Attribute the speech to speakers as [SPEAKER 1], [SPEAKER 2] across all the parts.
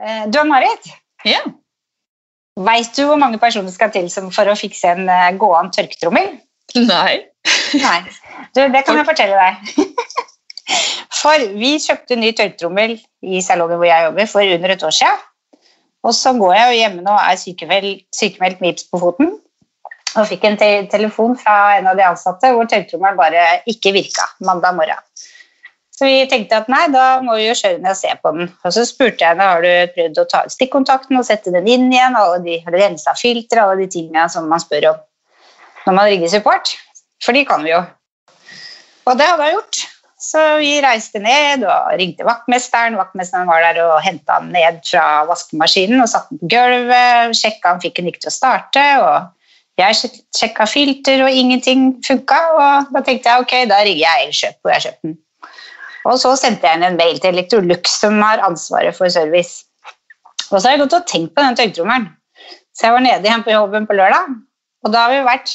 [SPEAKER 1] Eh, Du Marit,
[SPEAKER 2] Ja.
[SPEAKER 1] veit du hvor mange personer skal til for å fikse en gåen gåan tørketrommel?
[SPEAKER 2] Nei.
[SPEAKER 1] Nei. Du, det kan jeg fortelle deg. For vi kjøpte ny tørketrommel i salongen hvor jeg jobber, for under et år siden. Og så går jeg jo hjemme nå og er sykemeldt, sykemeldt med gips på foten. Og fikk en te telefon fra en av de ansatte hvor tørketrommelen bare ikke virka mandag morgen. Så vi tenkte at nei, da må vi jo kjøre ned og se på den. Og så spurte jeg henne har du prøvd å ta ut stikkontakten og sette den inn igjen, alle de, rensa filtre, alle de tingene som man spør om når man rigger support. For de kan vi jo. Og det hadde jeg gjort. Så vi reiste ned og ringte vaktmesteren. Vaktmesteren var der og henta den ned fra vaskemaskinen og satte den på gulvet. Sjekka han fikk den ikke til å starte. og Jeg sjek- sjekka filter, og ingenting funka. Og da tenkte jeg ok, da rigger jeg Elkjøp, hvor jeg kjøpte den. Og så sendte jeg inn en mail til Electrolux, som har ansvaret for service. Og så har jeg gått og tenkt på den tørketrommelen. Så jeg var nede igjen på jobben på lørdag, og da har vi vært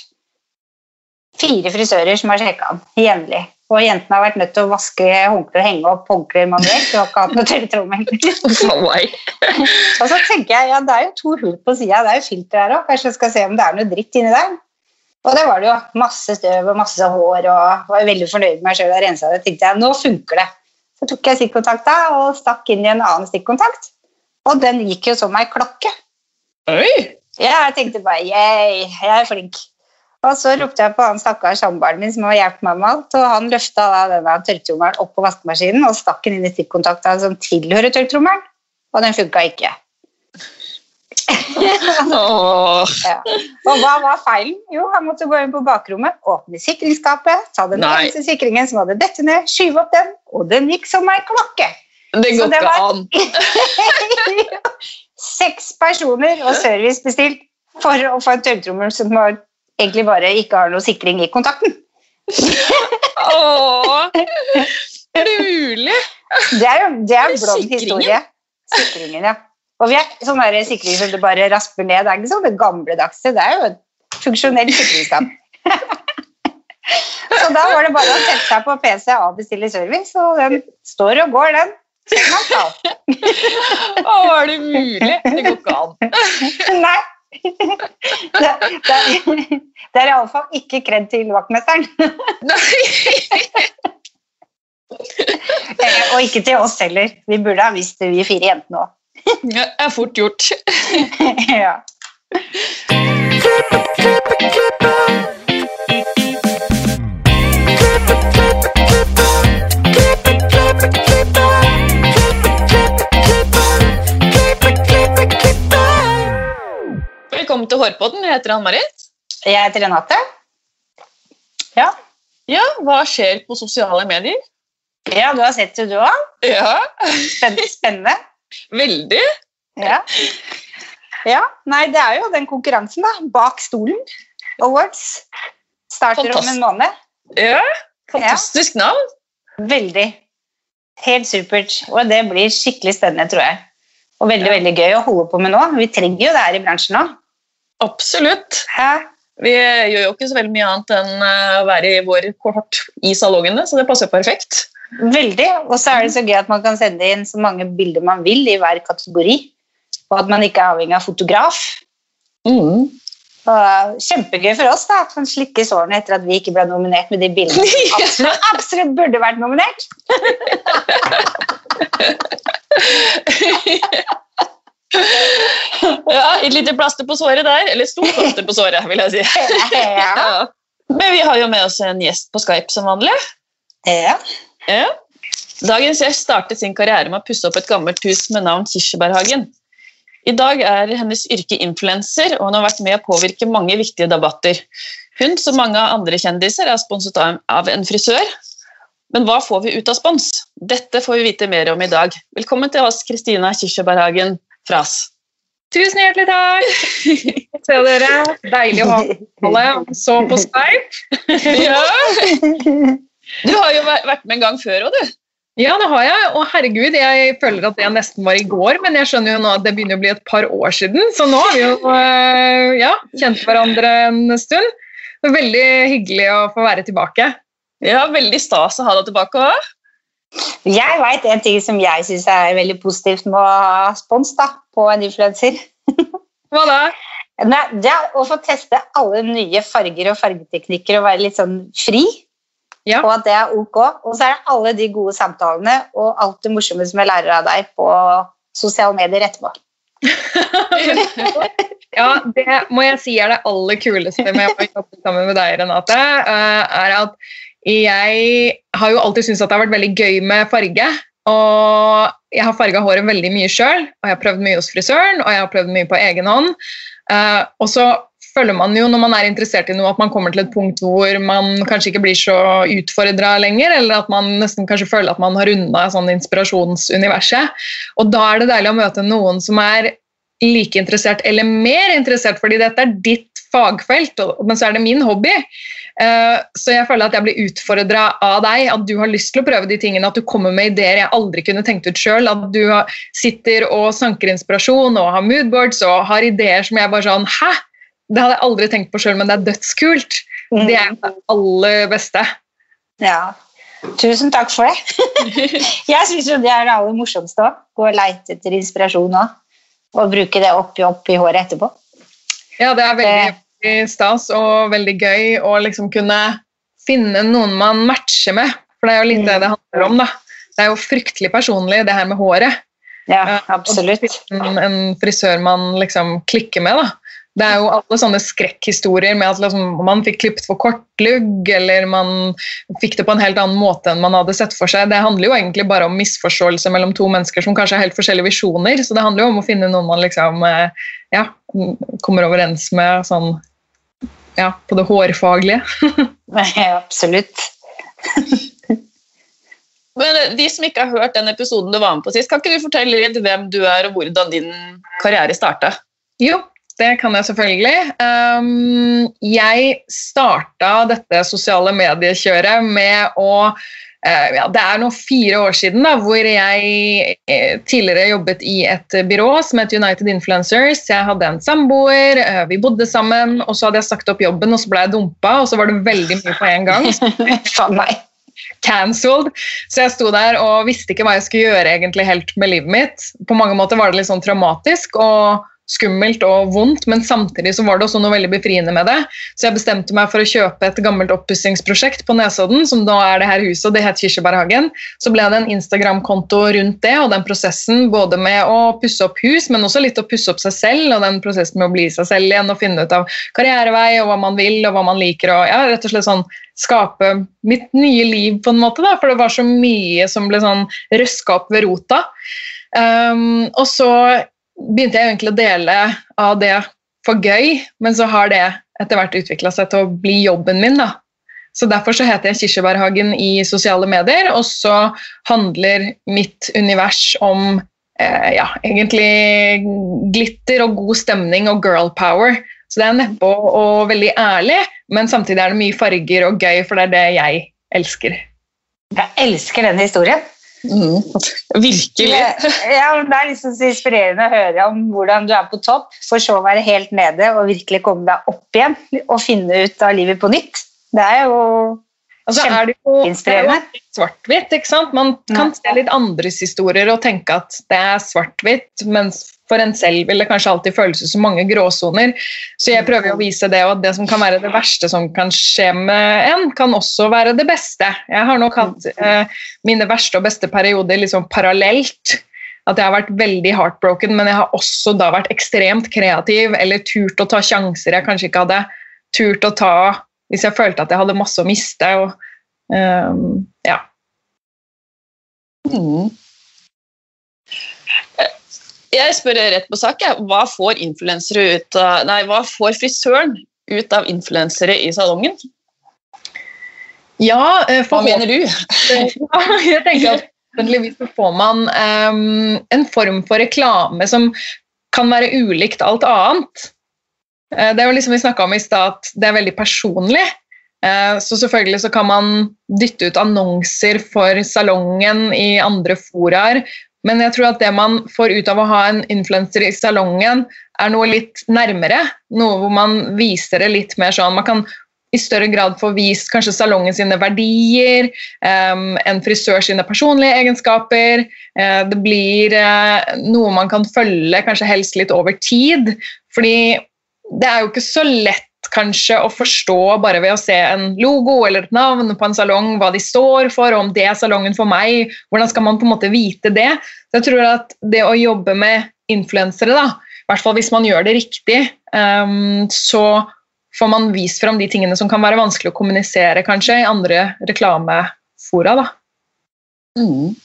[SPEAKER 1] fire frisører som har sjekka den jevnlig. Og jentene har vært nødt til å vaske håndklær og henge opp håndklær manuelt. De har ikke hatt noe tørketrommel. Og så tenker jeg ja, det er jo to hull på sida, det er jo filter her òg. Kanskje jeg skal se om det er noe dritt inni der. Og det var det jo. Masse støv og masse hår. og var veldig fornøyd med meg sjøl og rensa det. tenkte jeg, nå funker det. Så tok jeg stikkontakta og stakk inn i en annen stikkontakt. Og den gikk jo som ei klokke.
[SPEAKER 2] Oi!
[SPEAKER 1] Ja, jeg tenkte bare yeah, jeg er flink. Og så ropte jeg på han stakkars samboeren min som har hjulpet meg med alt, og han løfta da denne tørrtrommelen opp på vaskemaskinen og stakk den inn i stikkontakta som tilhører tørrtrommelen, og den funka ikke. Ja. Og hva var feilen? Jo, han måtte gå inn på bakrommet, åpne sikringsskapet, ta den eneste sikringen som hadde dette ned, skyve opp den, og den gikk som ei klokke.
[SPEAKER 2] Det går
[SPEAKER 1] det
[SPEAKER 2] ikke
[SPEAKER 1] var-
[SPEAKER 2] an.
[SPEAKER 1] Seks personer og service bestilt for å få en tørrtrommel som egentlig bare ikke har noe sikring i kontakten.
[SPEAKER 2] Åh. Er det mulig?
[SPEAKER 1] Det er jo det er
[SPEAKER 2] Er det
[SPEAKER 1] historie. Sikringen, ja. Og vi er sånn sikring som du bare rasper ned. Det er ikke sånn det gamledagse. Det er jo et funksjonelt sikringsskap. Så da var det bare å sette seg på PC og avbestille service, og den står og går, den.
[SPEAKER 2] Å, er det mulig? Det går ikke an.
[SPEAKER 1] Nei. Det, det, det er iallfall ikke kred til vaktmesteren.
[SPEAKER 2] Nei.
[SPEAKER 1] Eh, Og ikke til oss heller. Vi burde ha visst det, vi fire jentene òg.
[SPEAKER 2] Det er fort gjort.
[SPEAKER 1] Ja.
[SPEAKER 2] Velkommen til Hårpodden. Jeg heter Ann-Marit.
[SPEAKER 1] Jeg heter Renate. Ja.
[SPEAKER 2] Ja, hva skjer på sosiale medier?
[SPEAKER 1] ja, du har sett det, du òg.
[SPEAKER 2] Ja,
[SPEAKER 1] Spennende.
[SPEAKER 2] Veldig.
[SPEAKER 1] Ja. ja. Nei, det er jo den konkurransen, da. Bak stolen. Awards. Starter om en måned.
[SPEAKER 2] Ja, fantastisk navn.
[SPEAKER 1] Veldig. Helt supert. Og det blir skikkelig spennende, tror jeg. Og veldig veldig gøy å holde på med nå. Vi trenger jo det her i bransjen nå.
[SPEAKER 2] Absolutt.
[SPEAKER 1] Hæ?
[SPEAKER 2] Vi gjør jo ikke så veldig mye annet enn eh, å være i vår kohort i salongene, så det passer perfekt.
[SPEAKER 1] Veldig. Og så er det så gøy at man kan sende inn så mange bilder man vil i hver kategori. Og at man ikke er avhengig av fotograf.
[SPEAKER 2] Mm.
[SPEAKER 1] Og kjempegøy for oss da, at man slikker sårene etter at vi ikke ble nominert med de bildene som absolutt, absolutt burde vært nominert.
[SPEAKER 2] Ja, Et lite plaster på såret der. Eller stort plaster på såret, vil jeg si.
[SPEAKER 1] Ja.
[SPEAKER 2] Ja. Men vi har jo med oss en gjest på Skype som vanlig.
[SPEAKER 1] Ja.
[SPEAKER 2] Ja. Dagens gjest startet sin karriere med å pusse opp et gammelt hus med navn Kirsebærhagen. I dag er hennes yrke influenser, og hun har vært med å påvirke mange viktige debatter. Hun, som mange andre kjendiser, er sponset av en frisør. Men hva får vi ut av spons? Dette får vi vite mer om i dag. Velkommen til oss, Kristina Kirsebærhagen Fras.
[SPEAKER 3] Tusen hjertelig takk! Se dere. Deilig å ha alle så på Skype.
[SPEAKER 2] Ja. Du har jo vært med en gang før òg, du.
[SPEAKER 3] Ja, det har jeg. Og herregud, jeg føler at det nesten var i går, men jeg skjønner jo nå at det begynner å bli et par år siden, så nå har vi jo eh, ja, kjent hverandre en stund. Veldig hyggelig å få være tilbake.
[SPEAKER 2] Ja, Veldig stas å ha deg tilbake òg.
[SPEAKER 1] Jeg veit en ting som jeg syns er veldig positivt med å ha spons da, på en influenser.
[SPEAKER 3] Hva da?
[SPEAKER 1] Nei, det er å få teste alle nye farger og fargeteknikker og være litt sånn fri.
[SPEAKER 3] Ja.
[SPEAKER 1] Og at det er ok. Og så er det alle de gode samtalene og alt det morsomme som jeg lærer av deg på sosiale medier etterpå.
[SPEAKER 3] Ja, det må jeg si er det aller kuleste med å jobbe sammen med deg, Renate. eh, er at jeg har jo alltid syntes at det har vært veldig gøy med farge. Og jeg har farga håret veldig mye sjøl, og jeg har prøvd mye hos frisøren og jeg har prøvd mye på egen hånd. Uh, og så føler man jo når man er interessert i noe at man kommer til et punkt hvor man kanskje ikke blir så utfordra lenger, eller at man nesten kanskje føler at man har runda sånn inspirasjonsuniverset. Og da er det deilig å møte noen som er like interessert eller mer interessert, fordi dette er ditt fagfelt, men så er det min hobby. Eh, Så jeg føler at jeg blir utfordra av deg, at du har lyst til å prøve de tingene, at du kommer med ideer jeg aldri kunne tenkt ut sjøl, at du sitter og sanker inspirasjon og har moodboards og har ideer som jeg bare sånn Hæ? Det hadde jeg aldri tenkt på sjøl, men det er dødskult. Det er det aller beste.
[SPEAKER 1] Ja. Tusen takk for det. jeg syns jo det er det aller morsomste òg. Gå og leite etter inspirasjon òg. Og bruke det oppi opp i håret etterpå.
[SPEAKER 3] Ja, det er veldig, veldig stas og veldig gøy å liksom kunne finne noen man matcher med. For det er jo litt det det handler om, da. Det er jo fryktelig personlig, det her med håret.
[SPEAKER 1] Ja,
[SPEAKER 3] Ja,
[SPEAKER 1] absolutt.
[SPEAKER 3] Og en frisør man liksom klikker med, da. Det er jo alle sånne skrekkhistorier med at liksom, man fikk klippet for kort lugg, eller man fikk det på en helt annen måte enn man hadde sett for seg. Det handler jo egentlig bare om misforståelse mellom to mennesker som kanskje har helt forskjellige visjoner. Så det handler jo om å finne noen man liksom eh, ja, kommer overens med sånn ja, på det hårfaglige.
[SPEAKER 1] Nei, absolutt.
[SPEAKER 2] Men eh, de som ikke har hørt den episoden du var med på sist, kan ikke du fortelle litt hvem du er, og hvordan din karriere starta?
[SPEAKER 3] Jo, det kan jeg selvfølgelig. Um, jeg starta dette sosiale mediekjøret med å uh, ja, Det er nå fire år siden da, hvor jeg eh, tidligere jobbet i et byrå som het United Influencers. Jeg hadde en samboer, uh, vi bodde sammen, og så hadde jeg sagt opp jobben, og så ble jeg dumpa, og så var det veldig mye på en gang.
[SPEAKER 1] Faen meg.
[SPEAKER 3] cancelled. Så jeg sto der og visste ikke hva jeg skulle gjøre egentlig helt med livet mitt. På mange måter var det litt sånn traumatisk og skummelt og vondt, men samtidig så var det også noe veldig befriende med det. Så jeg bestemte meg for å kjøpe et gammelt oppussingsprosjekt på Nesodden, som da er det her huset, og det het Kirsebærhagen. Så ble det en Instagram-konto rundt det, og den prosessen både med å pusse opp hus, men også litt å pusse opp seg selv, og den prosessen med å bli seg selv igjen og finne ut av karrierevei og hva man vil og hva man liker, og ja, rett og slett sånn skape mitt nye liv på en måte, da, for det var så mye som ble sånn røska opp ved rota. Um, og så begynte jeg egentlig å dele av det for gøy, men så har det etter hvert utvikla seg til å bli jobben min. da. Så Derfor så heter jeg Kirsebærhagen i sosiale medier, og så handler mitt univers om eh, ja, egentlig glitter og god stemning og girl power. Så det er nedpå og veldig ærlig, men samtidig er det mye farger og gøy, for det er det jeg elsker.
[SPEAKER 1] Jeg elsker denne historien.
[SPEAKER 2] Mm. Virkelig.
[SPEAKER 1] Ja, det er liksom så inspirerende å høre om hvordan du er på topp, for så å være helt nede og virkelig komme deg opp igjen og finne ut av livet på nytt. Det er jo
[SPEAKER 3] altså, så er det er jo svart-hvitt. ikke sant? Man kan se litt andres historier og tenke at det er svart-hvitt, mens for en selv vil det kanskje alltid føles ut som mange gråsoner. Så jeg prøver å vise det, og at det som kan være det verste som kan skje med en, kan også være det beste. Jeg har nok hatt eh, mine verste og beste perioder liksom parallelt. At jeg har vært veldig heartbroken, men jeg har også da vært ekstremt kreativ eller turt å ta sjanser jeg kanskje ikke hadde turt å ta hvis jeg følte at jeg hadde masse å miste. Og, um, ja.
[SPEAKER 2] Mm. Jeg spør rett på sak. Hva får ut Nei, hva får frisøren ut av influensere i salongen?
[SPEAKER 3] ja, eh,
[SPEAKER 2] Hva mener du?
[SPEAKER 3] Jeg tenker at forhåpentligvis får man um, en form for reklame som kan være ulikt alt annet. Eh, det er jo liksom vi snakka om i stad, at det er veldig personlig. Eh, så selvfølgelig så kan man dytte ut annonser for salongen i andre foraer. Men jeg tror at det man får ut av å ha en influenser i salongen, er noe litt nærmere. Noe hvor man viser det litt mer sånn Man kan i større grad få vist kanskje salongen sine verdier, en frisør sine personlige egenskaper. Uh, det blir uh, noe man kan følge, kanskje helst litt over tid. Fordi det er jo ikke så lett kanskje å forstå bare ved å se en logo eller et navn på en salong, hva de står for, og om det er salongen for meg. Hvordan skal man på en måte vite det? Så jeg tror at det å jobbe med influensere, da, i hvert fall hvis man gjør det riktig, um, så får man vist fram de tingene som kan være vanskelig å kommunisere kanskje i andre reklamefora. Da.
[SPEAKER 2] Mm.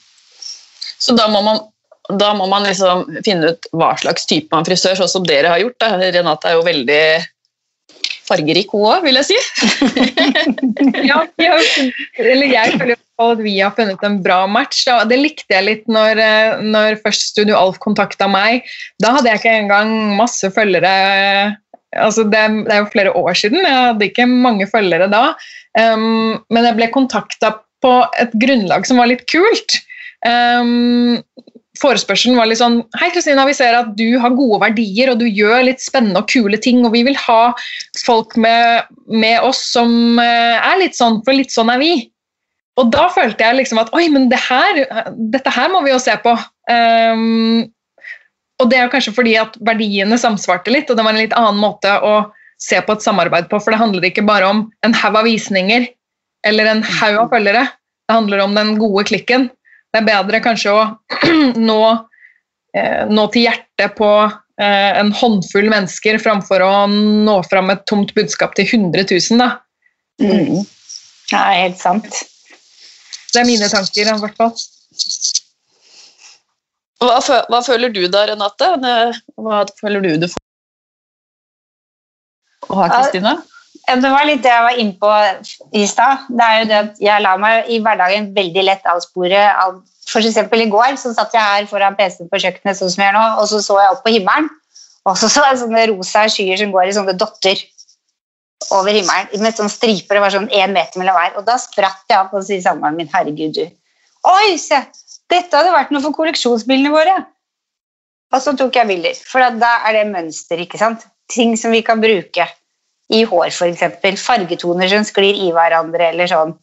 [SPEAKER 2] Så da må man da må man liksom finne ut hva slags type man frisør, sånn som dere har gjort. Da. Renate er jo veldig fargerik hun òg, vil jeg si.
[SPEAKER 3] ja, jeg, jeg føler at vi har funnet en bra match. Det likte jeg litt når, eh, når først Studio Alf kontakta meg. Da hadde jeg ikke engang masse følgere. Altså det, det, er jo flere år siden, jeg hadde ikke mange følgere da. Um, men jeg ble kontakta på et grunnlag som var litt kult. Um, forespørselen var litt sånn Hei, Kristina, vi ser at du har gode verdier og du gjør litt spennende og kule ting, og vi vil ha folk med, med oss som eh, er litt sånn, for litt sånn er vi. Og da følte jeg liksom at oi, men det her, dette her må vi jo se på. Um, og det er jo kanskje fordi at verdiene samsvarte litt, og det var en litt annen måte å se på et samarbeid på, for det handler ikke bare om en haug av visninger eller en haug av følgere. Det handler om den gode klikken det er bedre kanskje å nå, eh, nå til hjertet på eh, en håndfull mennesker framfor å nå fram et tomt budskap til 100 000. Da.
[SPEAKER 1] Mm. Ja, helt sant.
[SPEAKER 3] Det er mine tanker, i hvert fall.
[SPEAKER 2] Hva, hva, føler du da, Renate? Hva føler du du får? Og har Kristina?
[SPEAKER 1] Det var litt det jeg var inne på i stad. Det er jo det at jeg lar meg i hverdagen veldig lett avspore av eksempel i går så satt jeg her foran PC-en på kjøkkenet, sånn som jeg gjør nå, og så så jeg opp på himmelen. Og så så jeg sånne rosa skyer som går i sånne dotter over himmelen med sånne striper. Det var sånn én meter mellom hver. Og da spratt jeg opp og sier samboeren min herregud, du. Oi, se! Dette hadde vært noe for kolleksjonsbildene våre. Og så tok jeg bilder. For da er det mønster, ikke sant. Ting som vi kan bruke i hår, f.eks. Fargetoner som sklir i hverandre, eller sånn.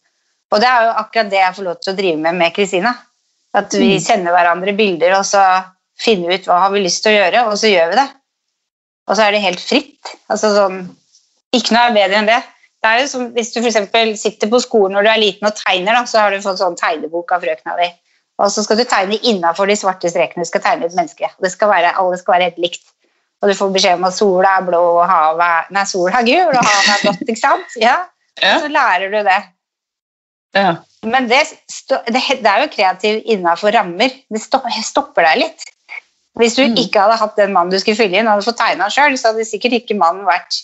[SPEAKER 1] Og det er jo akkurat det jeg får lov til å drive med med Kristina. At vi mm. sender hverandre bilder, og så finner vi ut hva har vi lyst til å gjøre, og så gjør vi det. Og så er det helt fritt. Altså sånn, Ikke noe er bedre enn det. det er jo som, hvis du f.eks. sitter på skolen når du er liten og tegner, da, så har du fått sånn tegnebok av frøkna di. Og så skal du tegne innafor de svarte strekene. Du skal tegne et menneske. Det skal være, alle skal være helt likt. Og du får beskjed om at sola er blå, og havet Nei, sola er gul, og havet er blått. ikke sant? Ja. ja. Så lærer du det.
[SPEAKER 2] Ja.
[SPEAKER 1] Men det, det, er jo kreativ innafor rammer. Det stopper deg litt. Hvis du mm. ikke hadde hatt den mannen du skulle fylle inn, hadde fått tegna sjøl, så hadde sikkert ikke mannen vært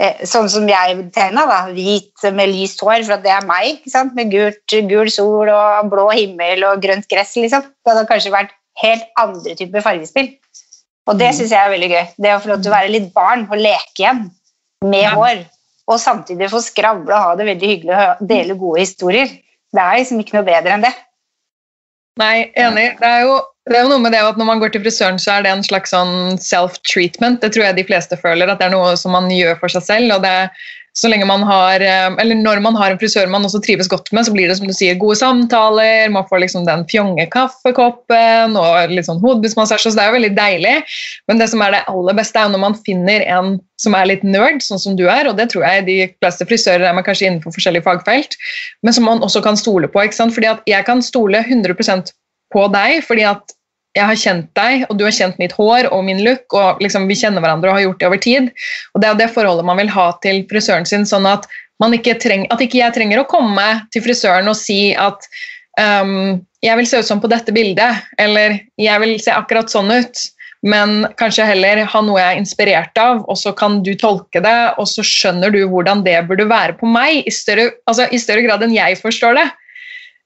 [SPEAKER 1] eh, sånn som jeg tegna, hvit med lyst hår, for det er meg. ikke sant? Med gult, gul sol og blå himmel og grønt gress. liksom. Det hadde kanskje vært helt andre typer fargespill. Og det mm. syns jeg er veldig gøy. Det å få lov til å være litt barn og leke igjen med ja. hår. Og samtidig få skravle og ha det veldig hyggelig og dele gode historier. Det er liksom ikke noe bedre enn det.
[SPEAKER 3] Nei, enig. Det er, jo, det er jo noe med det at når man går til frisøren, så er det en slags sånn self-treatment. Det tror jeg de fleste føler, at det er noe som man gjør for seg selv. og det så lenge man har, eh, eller Når man har en frisør man også trives godt med, så blir det som du sier, gode samtaler, man får liksom den fjonge kaffekoppen og litt sånn hodebudsmassasje. Så det er jo veldig deilig. Men det som er det aller beste, er når man finner en som er litt nerd, sånn som du er, og det tror jeg de fleste frisører er, man kanskje innenfor forskjellige fagfelt, men som man også kan stole på. ikke sant? Fordi at jeg kan stole 100% på deg, fordi at jeg har kjent deg, og du har kjent mitt hår og min look, og liksom vi kjenner hverandre og har gjort det over tid. Og Det er det forholdet man vil ha til frisøren sin, sånn at, ikke, treng, at ikke jeg trenger å komme til frisøren og si at um, jeg vil se ut som på dette bildet, eller jeg vil se akkurat sånn ut. Men kanskje heller ha noe jeg er inspirert av, og så kan du tolke det, og så skjønner du hvordan det burde være på meg, i større, altså, i større grad enn jeg forstår det.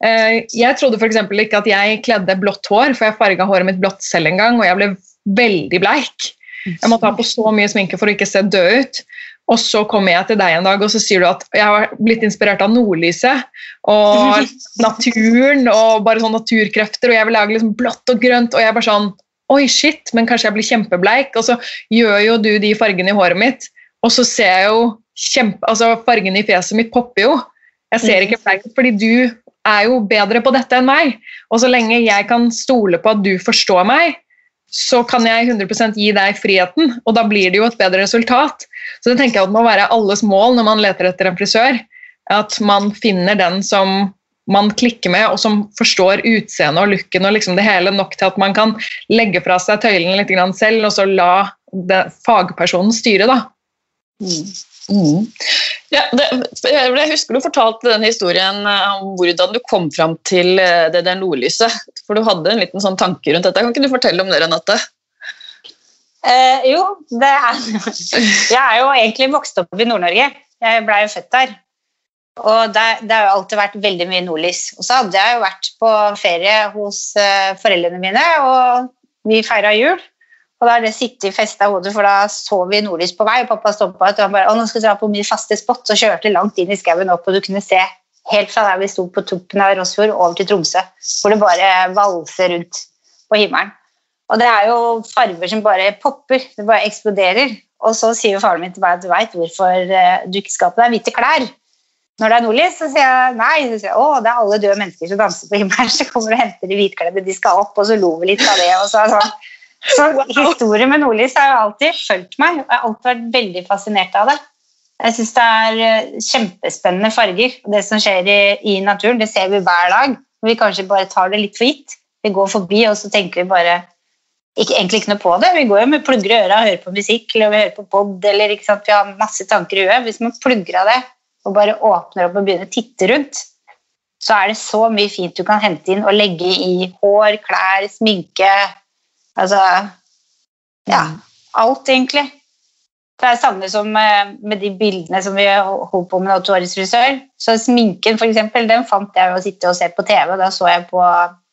[SPEAKER 3] Eh, jeg trodde f.eks. ikke at jeg kledde blått hår, for jeg farga håret mitt blått selv en gang, og jeg ble veldig bleik. Jeg måtte ha på så mye sminke for å ikke se død ut. Og så kommer jeg til deg en dag og så sier du at jeg har blitt inspirert av nordlyset og naturen og bare sånn naturkrefter, og jeg vil lage liksom blått og grønt. Og jeg er bare sånn Oi, shit, men kanskje jeg blir kjempebleik. Og så gjør jo du de fargene i håret mitt, og så ser jeg jo kjempe... Altså, fargene i fjeset mitt popper jo. Jeg ser ikke bleik, fordi du er jo bedre på dette enn meg. Og så lenge jeg kan stole på at du forstår meg, så kan jeg 100% gi deg friheten, og da blir det jo et bedre resultat. Så det tenker jeg at må være alles mål når man leter etter en frisør. At man finner den som man klikker med, og som forstår utseendet og looken og liksom det hele nok til at man kan legge fra seg tøylene litt selv, og så la fagpersonen styre. da.
[SPEAKER 2] Mm. Mm. Ja, det, jeg husker du fortalte den historien eh, om hvordan du kom fram til eh, det der nordlyset. For du hadde en liten sånn tanke rundt dette. Kan ikke du fortelle om det, Renate?
[SPEAKER 1] Eh, jo, det er Jeg er jo egentlig vokst opp i Nord-Norge. Jeg blei jo født der. Og det, det, har jo alltid vært veldig mye nordlys. Og så hadde jeg jo vært på ferie hos uh, foreldrene mine, og vi feira jul. Og da har det sittet festa i hodet, for da så vi nordlys på vei. Og pappa stoppa og han bare, å, nå skal vi dra på min faste spot, og kjørte langt inn i skauen opp, og du kunne se helt fra der vi sto på toppen av Rossfjord over til Tromsø, hvor det bare valser rundt på himmelen. Og det er jo farger som bare popper, det bare eksploderer. Og så sier jo faren min til meg at du veit hvorfor eh, du ikke skal på deg hvite klær når det er nordlys, så sier jeg nei. Så sier jeg, å, det er alle døde mennesker som danser på himmelen. Så kommer du og henter de hvitkledde, de skal opp, og så lo vi litt av det. og så, sånn. Så historien med nordlys har jo alltid fulgt meg. og Jeg har alltid vært veldig fascinert av det. Jeg syns det er eh, kjempespennende farger. Det som skjer i, i, naturen, det ser vi hver dag. Vi kanskje bare tar det litt for gitt. Vi går forbi, og så tenker vi bare ikke, egentlig ikke noe på det. Vi går jo med plugger i øra og hører på musikk eller vi hører på pod. eller ikke sant? Vi har masse tanker i huet. Hvis man plugger av det og bare åpner opp og begynner å titte rundt, så er det så mye fint du kan hente inn og legge i hår, klær, sminke Altså Ja, alt, egentlig. Det er samme som med de bildene som vi holdt på med da til årets frisør. Så sminken, for eksempel, den fant jeg ved å sitte og se på TV. Da så jeg på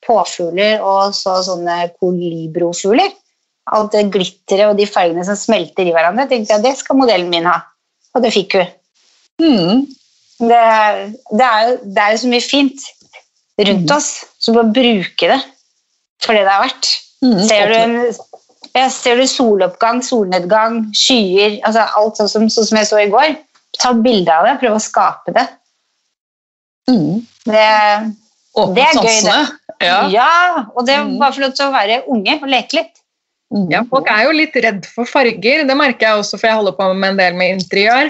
[SPEAKER 1] påfugler og så sånne kolibrofugler. Alt det glitteret og de fargene som smelter i hverandre. Tenkte jeg, Det skal modellen min ha. Og det fikk hun. Mm. Det, det, er jo, det, er jo, så mye fint rundt mm. oss, så bare bruke det for det det er verdt. Mm, ser, du ja, ser du soloppgang, solnedgang, skyer altså Alt sånn som, sånn som jeg så i går. Ta bilde av det, prøv å skape det. Mm. Det, det, er det. Ja. ja og det er bare for lov til å være unge og leke litt.
[SPEAKER 3] Ja, Folk er jo litt redd for farger. Det merker jeg også, for jeg holder på med en del med interiør.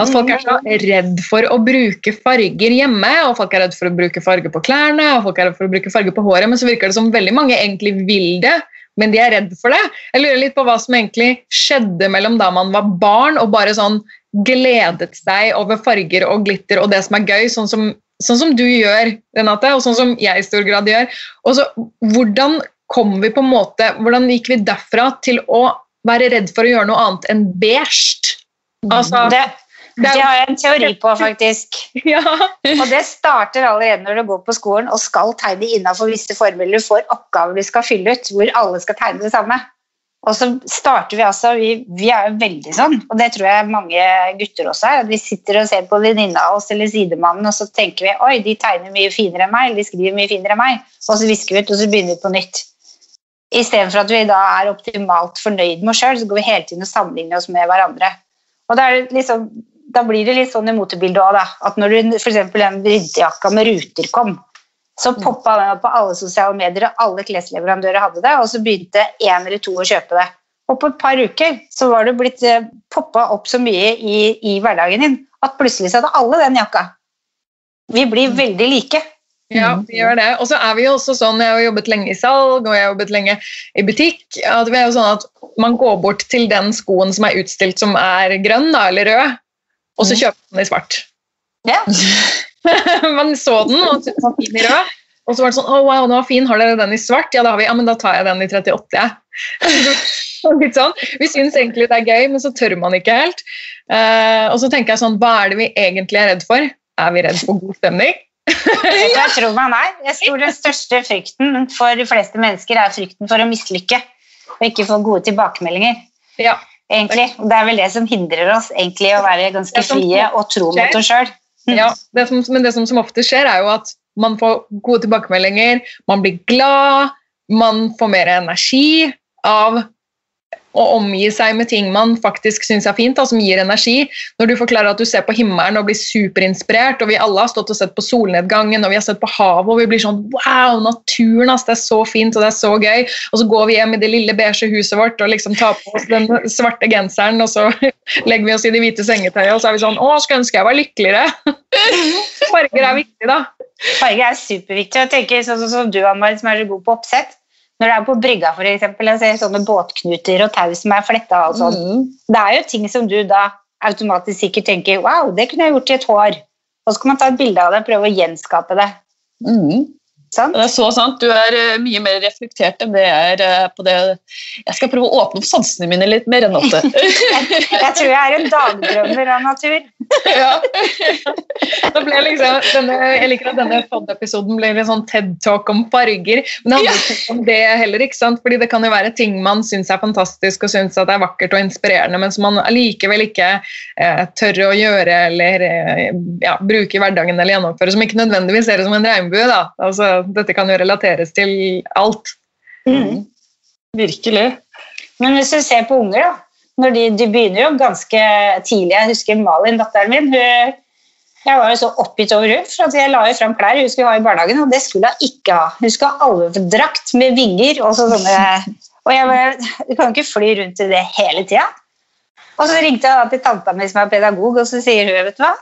[SPEAKER 3] At folk er så redd for å bruke farger hjemme, og folk er redd for å bruke farger på klærne og folk er redd for å bruke farger på håret, men så virker det som veldig mange egentlig vil det, men de er redd for det. Jeg lurer litt på hva som egentlig skjedde mellom da man var barn og bare sånn gledet seg over farger og glitter og det som er gøy, sånn som, sånn som du gjør, Renate, og sånn som jeg i stor grad gjør. Og så, hvordan kom vi på en måte, Hvordan gikk vi derfra til å være redd for å gjøre noe annet enn beige?
[SPEAKER 1] Altså, det, det, har jeg en teori på, faktisk. Ja. Og det starter allerede når du går på skolen og skal tegne innafor visse former. Du får oppgaver du skal fylle ut, hvor alle skal tegne det samme. Og så starter vi altså vi, vi, er jo veldig sånn, og det tror jeg mange gutter også er. at Vi sitter og ser på venninna av oss eller sidemannen, og så tenker vi oi, de tegner mye finere enn meg, eller de skriver mye finere enn meg. Og så visker vi ut, og så begynner vi på nytt. Istedenfor at vi da er optimalt fornøyd med oss sjøl, så går vi hele tiden og sammenligner oss med hverandre. Og da, liksom, da blir det litt sånn i motebildet òg, da. At når du f.eks. den vinterjakka med ruter kom, så mm. poppa den opp på alle sosiale medier, og alle klesleverandører hadde det, og så begynte én eller to å kjøpe det. Og på et par uker så var det blitt eh, poppa opp så mye i, i hverdagen din at plutselig så hadde alle den jakka. Vi blir mm. veldig like.
[SPEAKER 3] Ja, mm. vi gjør det. Og så er vi jo også sånn, Jeg har jobbet lenge i salg og jeg har jobbet lenge i butikk. at vi er jo sånn at Man går bort til den skoen som er utstilt som er grønn da, eller rød, og så mm. kjøper man den i svart. Ja. man så den og syntes den var fin i rød. Og så var det sånn Å, wow, den var fin. Har dere den i svart? Ja, da har vi. Ja, men da tar jeg den i 38, jeg. Ja. sånn. Vi syns egentlig det er gøy, men så tør man ikke helt. Uh, og så tenker jeg sånn Hva er det vi egentlig er redd for? Er vi redd for god stemning?
[SPEAKER 1] Jeg tror man er. Jeg tror Den største frykten for de fleste mennesker er frykten for å mislykke og ikke få gode tilbakemeldinger. Ja. Egentlig. Det er vel det som hindrer oss egentlig å være ganske frie og tro mot oss sjøl.
[SPEAKER 3] Ja, det som, men det som, som ofte skjer, er jo at man får gode tilbakemeldinger, man blir glad, man får mer energi av å omgi seg med ting man faktisk syns er fint, da, som gir energi. Når du forklarer at du ser på himmelen og blir superinspirert, og vi alle har stått og sett på solnedgangen og vi har sett på havet, og vi blir sånn Wow, naturen, ass, det er så fint og det er så gøy. Og så går vi hjem i det lille beige huset vårt og liksom tar på oss den svarte genseren, og så legger vi oss i det hvite sengetøyet, og så er vi sånn Å, skulle ønske jeg var lykkeligere. Farger er viktig, da.
[SPEAKER 1] Farger er superviktig. Jeg tenker sånn som du, Ann-Marit, som er så god på oppsett. Når du er på brygga, for eksempel, og ser sånne båtknuter og tau som er fletta og sånn.
[SPEAKER 2] Mm.
[SPEAKER 1] Det er jo ting som du da automatisk sikkert tenker Wow, det kunne jeg gjort i et hår. Og så kan man ta et bilde av det og prøve å gjenskape det.
[SPEAKER 2] Mm.
[SPEAKER 1] Sant?
[SPEAKER 2] Det er så sant. Du er eh, mye mer reflektert enn det jeg er eh, på det Jeg skal prøve å åpne opp sansene mine litt mer enn åtte
[SPEAKER 1] Jeg tror jeg er en dagdrømmer av natur.
[SPEAKER 3] ja. Da ble liksom, denne, jeg liker at denne pod-episoden ble litt sånn TED-talk om farger. Men det handler ikke om det heller. ikke sant? Fordi det kan jo være ting man syns er fantastisk og syns at det er vakkert og inspirerende, men som man allikevel ikke eh, tør å gjøre eller eh, ja, bruke i hverdagen eller gjennomføre, som ikke nødvendigvis ser det som en regnbue. da. Altså, dette kan jo relateres til alt.
[SPEAKER 1] Mm.
[SPEAKER 2] Virkelig.
[SPEAKER 1] Men hvis du ser på unger, da når de, de begynner jo ganske tidlig. Jeg husker Malin, datteren min. Hun, jeg var jo så oppgitt over henne, for at jeg la jo fram klær hun skulle ha i barnehagen, og det skulle hun ikke ha. Hun skulle ha alvedrakt med vinger og så sånne Og jeg bare Du kan jo ikke fly rundt i det hele tida. Og så ringte jeg da til tanta mi som er pedagog, og så sier hun, vet du hva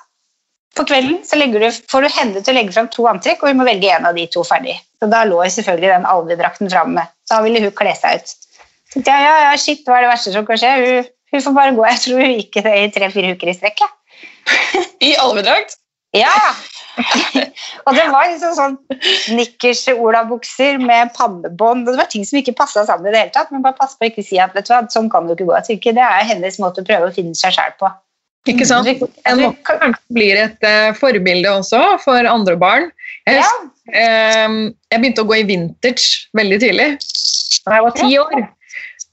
[SPEAKER 1] På kvelden så du, får du henne til å legge fram to antrekk, og hun må velge en av de to ferdig. Så da lå selvfølgelig den alvedrakten framme. Da ville hun kle seg ut. Så tenkte jeg, ja, ja, shit, hva er det verste som kan skje? Hun, hun får bare gå. Jeg tror hun gikk det i tre-fire uker i strekk.
[SPEAKER 2] I alvedrakt?
[SPEAKER 1] Ja, og det var liksom sånn nikkers-olabukser med pannebånd. og Det var ting som ikke passa sammen i det hele tatt. Men bare pass på å ikke si at vet du hva, sånn kan du ikke gå. Jeg tenker Det er hennes måte å prøve å finne seg sjæl på.
[SPEAKER 3] Ikke sant? En måte kanskje blir et uh, forbilde også for andre barn. Jeg,
[SPEAKER 1] Ja.
[SPEAKER 3] eh, jeg begynte å gå i vintage veldig tidlig, da jeg var ti år.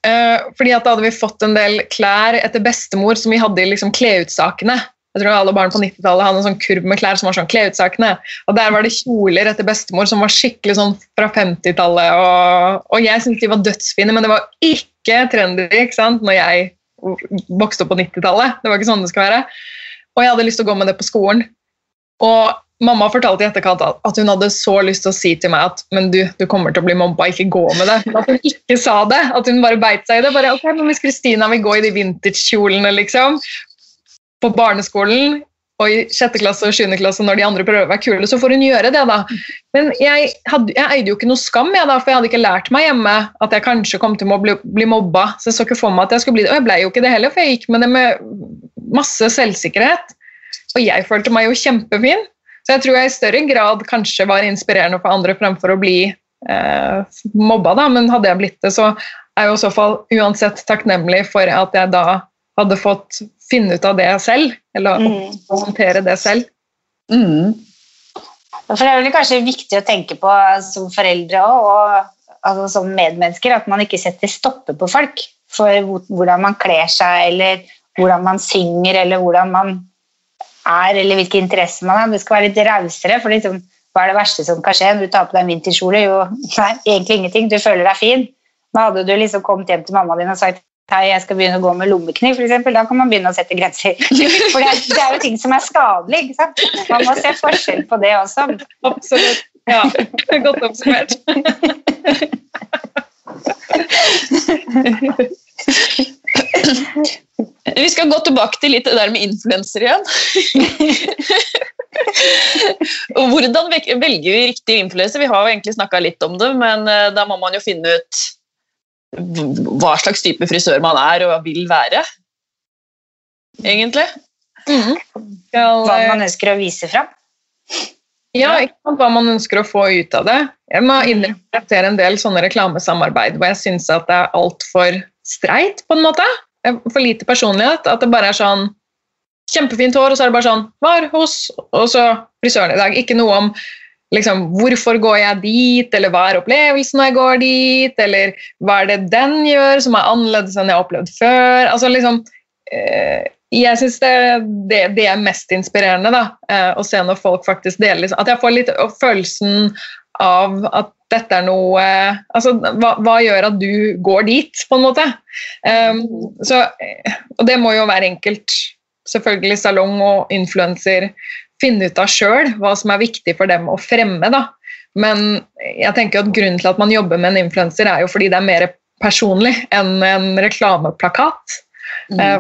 [SPEAKER 3] Uh, fordi at da hadde vi fått en del klær etter bestemor som vi hadde i liksom kleutsakene. Jeg tror alle barn på 90-tallet hadde en sånn kurv med klær som var sånn kleutsakene. Og der var det kjoler etter bestemor som var skikkelig sånn fra 50-tallet. Og, og jeg syntes de var dødsfine, men det var ikke trendy ikke sant? når jeg vokste opp på 90-tallet. Det var ikke sånn det skal være. Og jeg hadde lyst til å gå med det på skolen. Og mamma fortalte i etterkant at hun hadde så lyst til å si til meg at men du, du kommer til å bli mobba, ikke gå med det. Men at hun ikke sa det. At hun bare beit seg i det. Bare, ok, men Hvis Kristina vil gå i de vintage-kjolene liksom, på barneskolen og i sjette klasse og sjuende klasse når de andre prøver å være kule, så får hun gjøre det, da. Men jeg, hadde, jeg eide jo ikke noe skam, jeg da, for jeg hadde ikke lært meg hjemme at jeg kanskje kom til å bli, bli mobba. Så jeg så ikke for meg at jeg skulle bli det. Og jeg ble jo ikke det heller, for jeg gikk med det med masse selvsikkerhet. Og jeg følte meg jo kjempefin. Så jeg tror jeg i større grad kanskje var inspirerende for andre fremfor å bli eh, mobba, da. Men hadde jeg blitt det, så er jeg jo i så fall uansett takknemlig for at jeg da hadde fått finne ut av det selv, eller
[SPEAKER 1] Mm.
[SPEAKER 3] håndtere det selv.
[SPEAKER 2] Mm.
[SPEAKER 1] For det er vel kanskje viktig å tenke på som foreldre også, og altså, som medmennesker at man ikke setter stopper på folk for hvordan man kler seg, eller hvordan man synger, eller hvordan man er, eller hvilke interesser man har. Det skal være litt rausere, for liksom, hva er det verste som kan skje når du tar på deg en vinterkjole? Jo, nei, egentlig ingenting. Du føler deg fin. Men hadde du liksom kommet hjem til mamma din og sagt jeg skal begynne å gå med lommekniv, eksempel. Da kan man begynne å sette grenser. For det er, det er jo ting som er skadelig. ikke sant? Man må se forskjell på det også.
[SPEAKER 3] Absolutt. Ja, godt oppsummert.
[SPEAKER 2] Vi skal gå tilbake til litt det der med influenser igjen. Hvordan velger vi riktig influenser? Vi har jo egentlig snakka litt om det, men eh, da må man jo finne ut hva slags type frisør man er og vil være. Egentlig.
[SPEAKER 3] Skal,
[SPEAKER 1] Hva man ønsker å vise fram.
[SPEAKER 3] Ja, ikke sant, hva man ønsker å få ut av det. Jeg må innrømme at jeg ser en del sånne reklamesamarbeid hvor jeg syns at det er altfor streit, på en måte. For lite personlighet. At det bare er sånn kjempefint hår, og så er det bare sånn Var hos Og så frisøren i dag. Ikke noe om liksom, hvorfor går jeg dit, eller hva er opplevelsen når jeg går dit, eller hva er det den gjør som er annerledes enn jeg har opplevd før. Altså liksom eh, jeg syns det, det, det er mest inspirerende, da, eh, å se når folk faktisk deler liksom, At jeg får litt følelsen av at dette er noe altså, hva, hva, gjør at du går dit, på en måte? Um, så, og det må jo være enkelt. Selvfølgelig salong og influenser finne ut av sjøl hva som er viktig for dem å fremme. da. Men jeg tenker at grunnen til at man jobber med en influenser, er jo fordi det er mer personlig enn en reklameplakat. Mm. Eh,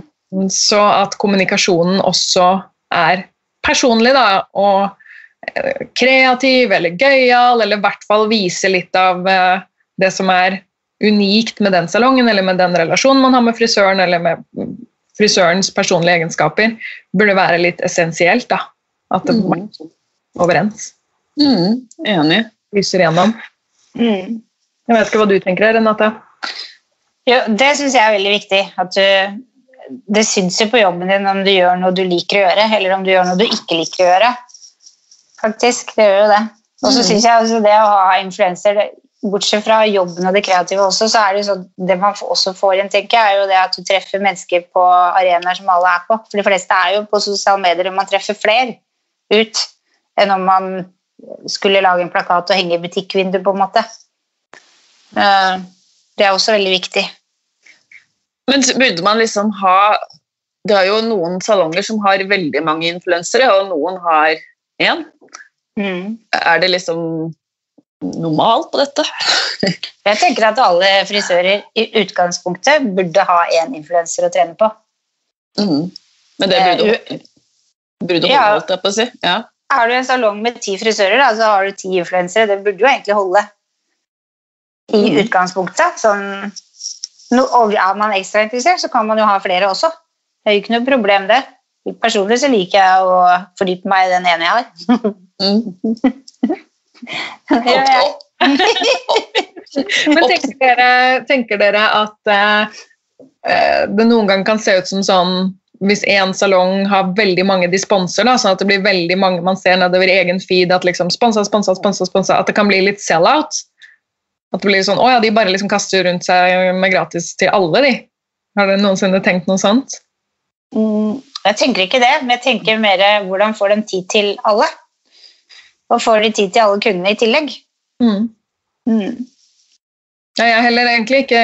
[SPEAKER 3] så at kommunikasjonen også er personlig, da, og eh, kreativ eller gøyal, eller i hvert fall vise litt av eh, det som er unikt med den salongen, eller med den relasjonen man har med frisøren, eller med frisørens personlige egenskaper, burde være litt essensielt. da, At det mm. er overens.
[SPEAKER 2] Mm, enig.
[SPEAKER 3] Lyser igjennom. Mm. Jeg vet ikke hva du tenker, Renate?
[SPEAKER 1] Jo, det syns jeg er veldig viktig. At du, det syns jo på jobben din om du gjør noe du liker å gjøre, eller om du gjør noe du ikke liker å gjøre. Faktisk, det gjør jo det. Og så mm. syns jeg altså det å ha influenser, bortsett fra jobben og det kreative også, så er det jo sånn Det man også får igjen, tenker jeg, er jo det at du treffer mennesker på arenaer som alle er på. For de fleste er jo på sosiale medier, og man treffer flere ut enn om man skulle lage en plakat og henge i butikkvinduet, på en måte. Eh, det er også veldig viktig.
[SPEAKER 2] Men burde man liksom ha Det er jo noen salonger som har veldig mange influensere, og noen har én. Mm. Er det liksom normalt på dette?
[SPEAKER 1] Jeg tenker at alle frisører i utgangspunktet burde ha én influenser å trene på.
[SPEAKER 2] Mm. Men det burde, eh, burde holde, holdt jeg på å si. Ja.
[SPEAKER 1] Har du en salong med ti frisører, da, så har du ti influensere. Det burde jo egentlig holde i mm. utgangspunktet. Sånn, no, er man ekstra interessert, så kan man jo ha flere også. Det er jo ikke noe problem, det. Personlig så liker jeg å fordype meg i den ene jeg har.
[SPEAKER 3] Men tenker dere, tenker dere at eh, det noen gang kan se ut som sånn hvis én salong har veldig mange de sponser, da, sånn at det blir veldig mange man ser nedover egen feed, at liksom sponsa, sponsa, sponsa, sponsa, at det kan bli litt sell-out. At det blir sånn Å ja, de bare liksom kaster rundt seg med gratis til alle, de. Har dere noensinne tenkt noe sånt?
[SPEAKER 1] Mm, jeg tenker ikke det, men jeg tenker mer hvordan får de tid til alle? Og får de tid til alle kundene i tillegg? Mm. Mm.
[SPEAKER 3] Ja, jeg har heller egentlig ikke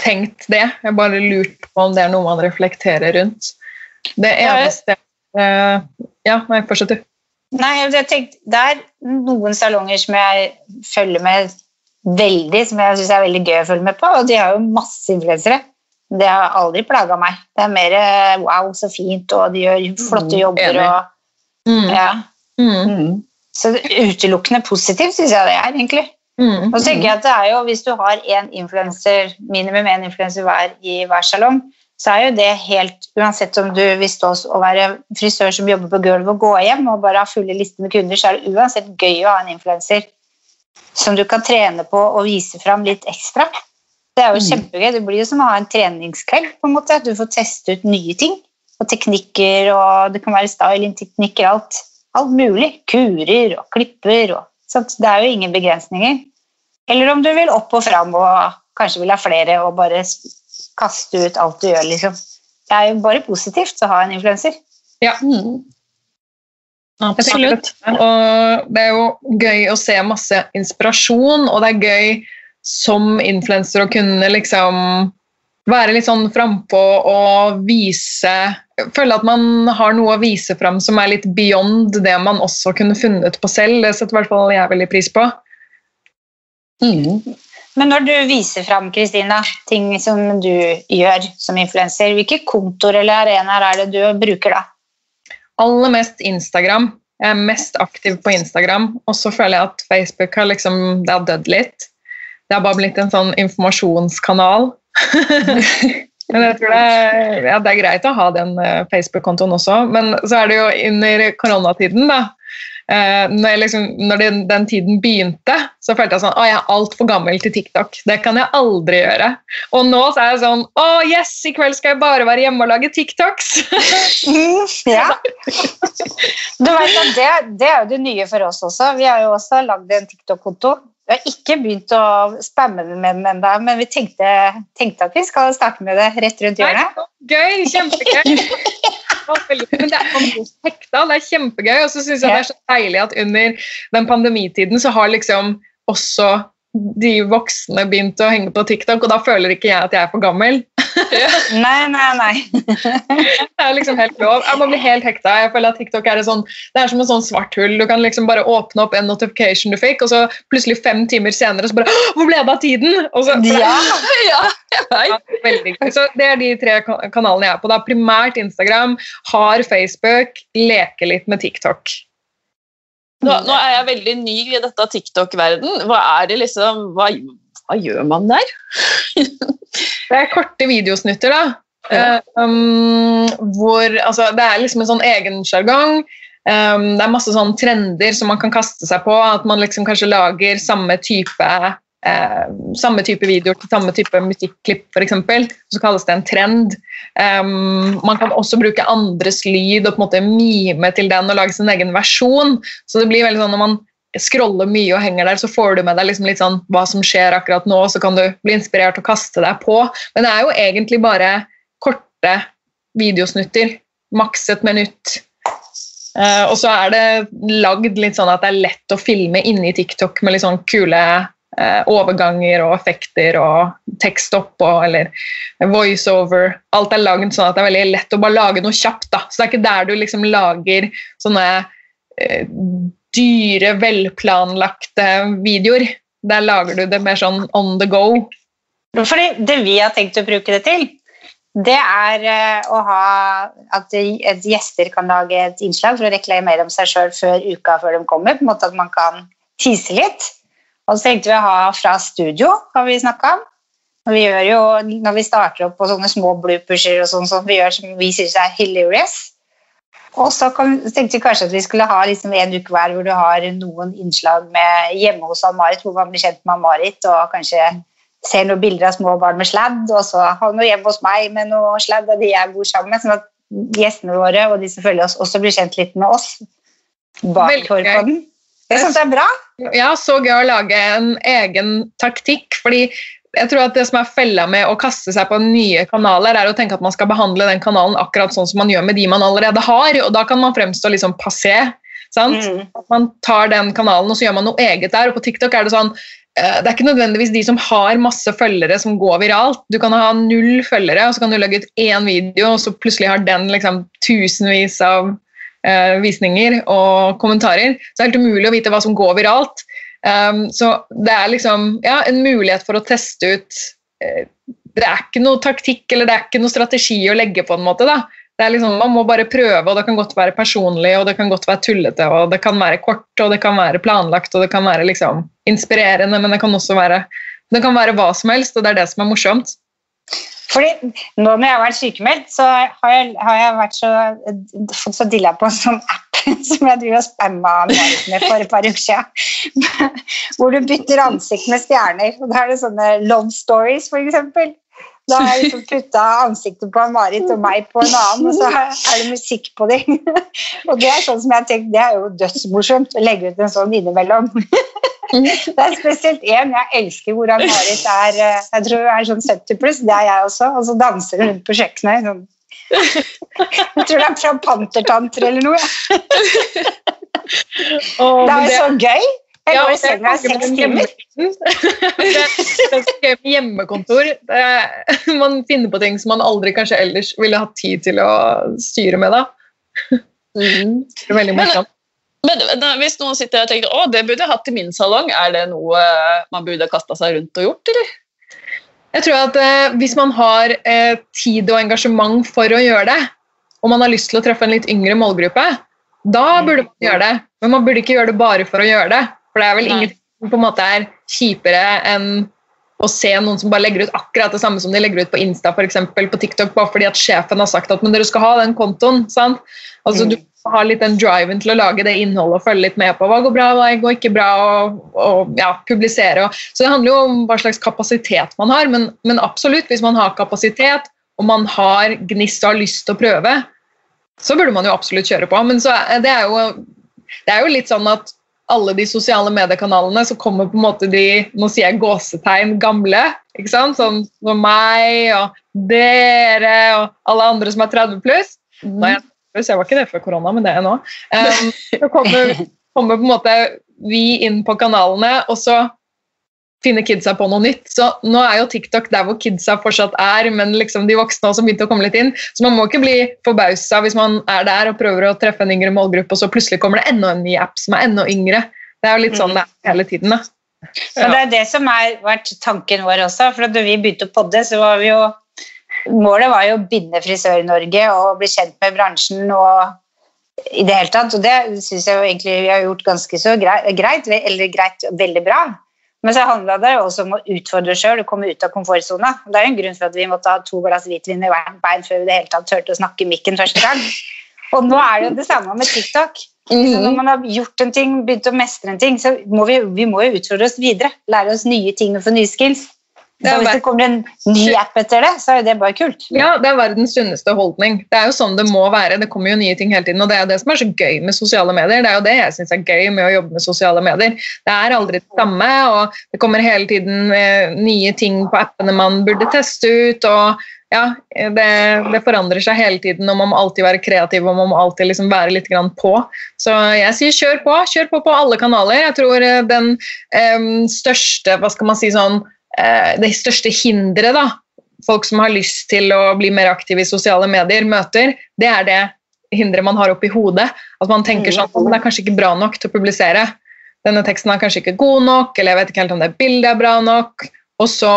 [SPEAKER 3] tenkt det. Jeg bare lurt på om det er noe man reflekterer rundt. Det eneste uh, Ja, nei, fortsett du.
[SPEAKER 1] Nei, jeg tenkte, Det er noen salonger som jeg følger med veldig, som jeg syns er veldig gøy å følge med på, og de har jo masse influensere. Det har aldri plaga meg. Det er mer eh, wow, så fint, og de gjør flotte mm, jobber og mm. Ja. Mm. Så utelukkende positivt syns jeg det er, egentlig. Mm. Og så tenker jeg at det er jo, Hvis du har en influenser, minimum én influenser hver i hver salong, så er jo det helt Uansett om du vil stå og være frisør som jobber på gulvet og gå hjem og bare ha fulle lister med kunder, så er det uansett gøy å ha en influenser som du kan trene på og vise fram litt ekstra. Det er jo mm. kjempegøy. Det blir jo som å ha en treningskveld. på en måte, at Du får teste ut nye ting og teknikker, og det kan være styling-teknikker, alt, alt mulig. Kurer og klipper og så det er jo ingen begrensninger. Eller om du vil opp og fram og kanskje vil ha flere og bare kaste ut alt du gjør, liksom. Det er jo bare positivt å ha en influenser.
[SPEAKER 3] Ja. Mm. Absolutt. Og det er jo gøy å se masse inspirasjon, og det er gøy som influenser å kunne liksom være litt sånn frampå og vise Føle at man har noe å vise fram som er litt beyond det man også kunne funnet på selv. Det setter i hvert fall jeg veldig pris på.
[SPEAKER 1] Mm. Men når du viser fram Kristina, ting som du gjør som influenser, hvilke kontor eller arenaer er det du bruker da?
[SPEAKER 3] Aller mest Instagram. Jeg er mest aktiv på Instagram. Og så føler jeg at Facebook har liksom, det har dødd litt. Det har bare blitt en sånn informasjonskanal men jeg tror det, ja, det, er greit å ha den eh, Facebook-kontoen også, men så er det jo under koronatiden, da. Eh, når, liksom, når den, den, tiden begynte, så følte jeg sånn Å, jeg er altfor gammel til TikTok. Det kan jeg aldri gjøre. Og nå så er jeg sånn Å, yes, i kveld skal jeg bare være hjemme og lage TikToks.
[SPEAKER 1] mm, ja. Du vet at det, det, er jo det nye for oss også. Vi har jo også lagd en TikTok-konto vi har ikke begynt å spamme med den ennå, men vi tenkte, tenkte, at vi skal starte med det rett rundt hjørnet.
[SPEAKER 3] Gøy! Kjempegøy! Men det er, hekta, det er kjempegøy. Og så syns jeg det er så deilig at under den pandemitiden så har liksom også de voksne begynt å henge på TikTok, og da føler ikke jeg at jeg er for gammel.
[SPEAKER 1] Nei, nei, nei.
[SPEAKER 3] Det er liksom helt lov. Jeg må bli helt hekta. Jeg føler at TikTok er, sånn, det er som en sånn svart hull. Du kan liksom bare åpne opp en notification du fikk, og så plutselig fem timer senere så bare Hvor ble det av tiden? Og så,
[SPEAKER 1] Ja.
[SPEAKER 2] ja.
[SPEAKER 3] Ja, veldig gøy. Så Det er de tre kanalene jeg er på. Da. Primært Instagram, har Facebook, leke litt med TikTok.
[SPEAKER 2] Nå, nå er jeg veldig ny i dette TikTok-verden. Hva er det liksom Hva, hva gjør man der?
[SPEAKER 3] Det er korte videosnutter, da.
[SPEAKER 2] Ja.
[SPEAKER 3] Eh, um, hvor altså, Det er liksom en sånn egen sjargong. Um, det er masse sånn trender som man kan kaste seg på. At man liksom kanskje lager samme type eh, samme type videoer til samme type musikklipp, f.eks. Så kalles det en trend. Um, man kan også bruke andres lyd og på en måte mime til den og lage sin egen versjon. Så det blir veldig sånn når man scroller mye og henger der, så får du med deg liksom litt sånn hva som skjer akkurat nå, så kan du bli inspirert og kaste deg på. Men det er jo egentlig bare korte videosnutter. Maks et minutt. Uh, og så er det lagd litt sånn at det er lett å filme inni TikTok med litt sånn kule uh, overganger og effekter og tekst oppå eller voiceover. Alt er lagd sånn at det er veldig lett å bare lage noe kjapt. da. Så det er ikke der du liksom lager sånne eh, dyre, velplanlagte videoer. Der lager du det mer sånn on the go.
[SPEAKER 1] Fordi det vi har tenkt å bruke det til, det er eh, å ha at gjester kan lage et innslag for å reklamere om seg sjøl før uka før de kommer. på en måte At man kan tease litt. Og så tenkte vi å ha fra studio, har vi snakka om. Vi gjør jo, når vi starter opp på sånne små blooperser og sånn som vi gjør som vi syns er hilarious. Og så kom, tenkte vi kanskje at vi skulle ha liksom en uke hver hvor du har noen innslag med hjemme hos Ann-Marit, hvor man blir kjent med Ann-Marit og kanskje ser noen bilder av små barn med sladd, og så ha noe hjemme hos meg med noe sladd av de jeg bor sammen med, sånn at gjestene våre og de som følger oss, også blir kjent litt med oss. Bak
[SPEAKER 3] Veldig
[SPEAKER 1] Det. Jeg syns det er bra.
[SPEAKER 3] Ja, så gøy å lage en egen taktikk. fordi jeg tror at Det som er fella med å kaste seg på nye kanaler, er å tenke at man skal behandle den kanalen akkurat sånn som man gjør med de man allerede har. og Da kan man fremstå liksom passé. sant?
[SPEAKER 1] Mm.
[SPEAKER 3] Man tar den kanalen og så gjør man noe eget der. og På TikTok er det sånn eh, det er ikke nødvendigvis de som har masse følgere som går viralt. Du kan ha null følgere, og så kan du legge ut én video, og så plutselig har den liksom tusenvis av eh, visninger og kommentarer. Så det er helt umulig å vite hva som går viralt. Um, så det er liksom ja, en mulighet for å teste ut eh, Det er ikke noe taktikk eller det er ikke noe strategi å legge på en måte. da. Det er liksom, Man må bare prøve, og det kan godt være personlig og det kan godt være tullete. og Det kan være kort og det kan være planlagt og det kan være liksom inspirerende, men det kan også være det kan være hva som helst, og det er det som er morsomt.
[SPEAKER 1] Fordi nå når jeg har vært sykemeldt, så har jeg, har jeg vært så, fått så dilla på en sånn app som jeg driver og spamma med for et par uker siden. Hvor du bytter ansikt med stjerner. Og Da er det sånne love stories, eksempel. Da har jeg liksom putta ansiktet på Marit og meg på en annen, og så er det musikk på dem. Og det er sånn som jeg har tenkt, det er jo dødsmorsomt å legge ut en sånn innimellom. Det er spesielt én jeg elsker, hvor han Marit er eh, jeg tror hun er sånn 70 pluss, det er jeg også, og så danser hun rundt på kjøkkenet. Sånn. Jeg tror det er fra Pantertanter eller noe. ja. Det er jo så gøy. Jeg
[SPEAKER 3] Ja,
[SPEAKER 1] går i
[SPEAKER 3] og det er
[SPEAKER 1] i seks timer.
[SPEAKER 3] det, er gøy med hjemmekontor. Er, man finner på ting som man aldri kanskje ellers ville hatt tid til å styre med. da. Det er veldig morsomt.
[SPEAKER 2] Men da, hvis noen sitter og tenker å, det burde jeg hatt i min salong, er det noe eh, man burde kasta seg rundt og gjort, eller?
[SPEAKER 3] Jeg tror at eh, Hvis man har eh, tid og engasjement for å gjøre det, og man har lyst til å treffe en litt yngre målgruppe, da burde man gjøre det. Men man burde ikke gjøre det bare for å gjøre det. For det er vel ingenting som på en måte er kjipere enn å se noen som bare legger ut akkurat det samme som de legger ut på Insta for eksempel, på TikTok, bare fordi at sjefen har sagt at men dere skal ha den kontoen. sant? Altså
[SPEAKER 1] Mm.
[SPEAKER 3] Du må ha litt den driven til å lage det innholdet og følge litt med på hva går bra, hva går ikke bra, og, og ja, publisere. Og, så det handler jo om hva slags kapasitet man har, men, men absolutt, hvis man har kapasitet og man har gnist og har lyst til å prøve, så burde man jo absolutt kjøre på. Men så det, er jo, det er jo litt sånn at alle de sosiale mediekanalene, så kommer på en måte de nå sier jeg gåsetegn gamle. ikke sant? Sånn som meg og dere og alle andre som er 30 pluss. Når jeg jeg var ikke det før korona, men det er jeg nå. Um, så kommer, kommer på en måte vi inn på kanalene, og så finner kidsa på noe nytt. Så nå er jo TikTok der hvor kidsa fortsatt er, men liksom de voksne også begynte å komme litt inn. Så man må ikke bli forbausa hvis man er der og prøver å treffe en yngre målgruppe, og så plutselig kommer det enda en ny app som er enda yngre. Det er jo litt sånn det er hele tiden. da.
[SPEAKER 1] Men det er det som har vært tanken vår også. for Da vi begynte å podde, så var vi jo Målet var jo å binde Frisør-Norge og bli kjent med bransjen og i det hele tatt. Og det syns jeg jo egentlig vi har gjort ganske så greit, eller greit, veldig bra. Men så handla det jo også om å utfordre sjøl og komme ut av komfortsona. Det er jo en grunn for at vi måtte ha to glass hvitvin i hvert bein før vi det hele tatt turte å snakke i mikken første gang. Og nå er det jo det samme med TikTok. Så når man har gjort en ting, begynt å mestre en ting, så må vi, vi må jo utfordre oss videre. Lære oss nye ting og få nye skills. Så hvis det kommer en ny app etter det, så er det bare kult.
[SPEAKER 3] Ja, det er verdens sunneste holdning. Det er jo sånn det må være. Det kommer jo nye ting hele tiden, og det er jo det som er så gøy med sosiale medier. Det er jo det jeg syns er gøy med å jobbe med sosiale medier. Det er aldri det samme, og det kommer hele tiden eh, nye ting på appene man burde teste ut. og ja, det, det, forandrer seg hele tiden, og man må alltid være kreativ og man må alltid liksom være litt på. Så jeg sier kjør på. Kjør på på alle kanaler. Jeg tror eh, den um, største hva skal man si sånn, Det største hinderet da, folk som har lyst til å bli mer aktive i sosiale medier, møter, det er det hinderet man har oppi hodet. At man tenker sånn at det er kanskje ikke bra nok til å publisere. Denne teksten er kanskje ikke god nok, eller jeg vet ikke helt om det bildet er bra nok. Og så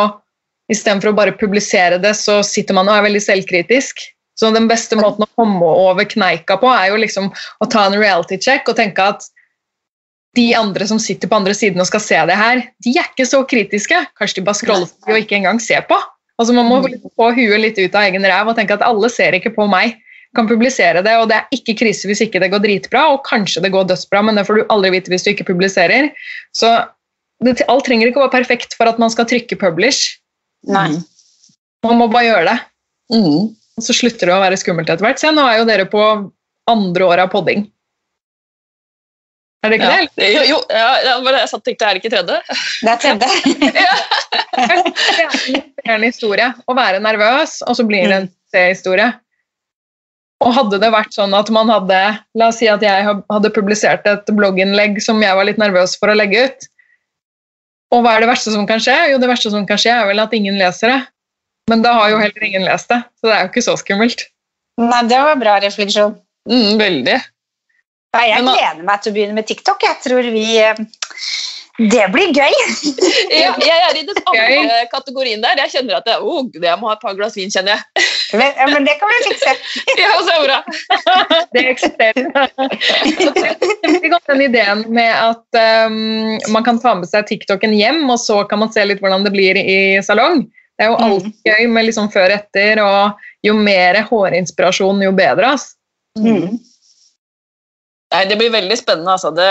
[SPEAKER 3] Istedenfor å bare publisere det, så sitter man og er veldig selvkritisk. Så den beste måten å komme over kneika på, er jo liksom å ta en reality check og tenke at de andre som sitter på andre siden og skal se det her, de er ikke så kritiske. Kanskje de bare scroller forbi og ikke engang ser på. Altså Man må mm. få huet litt ut av egen ræv og tenke at alle ser ikke på meg. Kan publisere det, og det er ikke krise hvis ikke det går dritbra, og kanskje det går dødsbra, men det får du aldri vite hvis du ikke publiserer. Så det, alt trenger ikke å være perfekt for at man skal trykke 'publish'.
[SPEAKER 1] Nei.
[SPEAKER 3] Man må bare gjøre det.
[SPEAKER 2] Mm.
[SPEAKER 3] Så slutter det å være skummelt etter hvert. Se, nå er jo dere på andre året av podding. Er det ikke
[SPEAKER 2] ja. det? Jo, jo ja, jeg satt tenkte, er det ikke tredje?
[SPEAKER 1] Det er tredje.
[SPEAKER 3] det er en historie. Å være nervøs, og så blir det en C-historie. Og hadde det vært sånn at man hadde La oss si at jeg hadde publisert et blogginnlegg som jeg var litt nervøs for å legge ut. Og hva er det verste som kan skje? Jo, det verste som kan skje, er vel at ingen leser det. Men da har jo heller ingen lest det, så det er jo ikke så skummelt.
[SPEAKER 1] Nei, det var bra refleksjon.
[SPEAKER 2] Mm, veldig.
[SPEAKER 1] Ja, jeg man... gleder meg til å begynne med TikTok. Jeg tror vi eh, Det blir gøy!
[SPEAKER 2] ja, jeg er i den samme kategorien der. Jeg kjenner at jeg, oh, jeg må ha et par glass vin, kjenner jeg.
[SPEAKER 1] Men, ja, men det kan vi fikse.
[SPEAKER 2] ja, så bra.
[SPEAKER 3] det eksisterer. Vi godt den ideen med at um, man kan ta med seg TikToken hjem, og så kan man se litt hvordan det blir i salong. Det er jo alltid mm. gøy med liksom før og etter, og jo mer hårinspirasjon, jo bedre. Altså.
[SPEAKER 1] Mm.
[SPEAKER 2] Nei, det blir veldig spennende, altså. Det,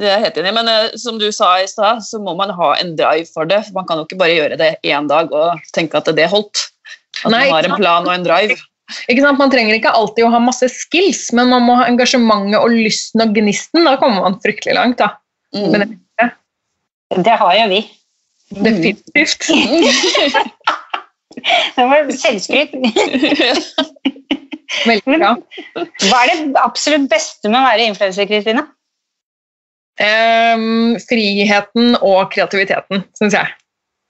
[SPEAKER 2] det er jeg helt enig i. Men uh, som du sa i stad, så må man ha en drive for det. Man kan jo ikke bare gjøre det én dag og tenke at det holdt. At Nei, man har en plan og en drive.
[SPEAKER 3] Ikke sant? Man trenger ikke alltid å ha masse skills, men man må ha engasjementet og lysten og gnisten. Da kommer man fryktelig langt. da.
[SPEAKER 1] Mm. Det. det har jo vi.
[SPEAKER 3] Definitivt.
[SPEAKER 1] det var selvskryt.
[SPEAKER 3] Veldig bra.
[SPEAKER 1] Hva er det absolutt beste med å være influenser, Kristina?
[SPEAKER 3] Um, friheten og kreativiteten, syns jeg.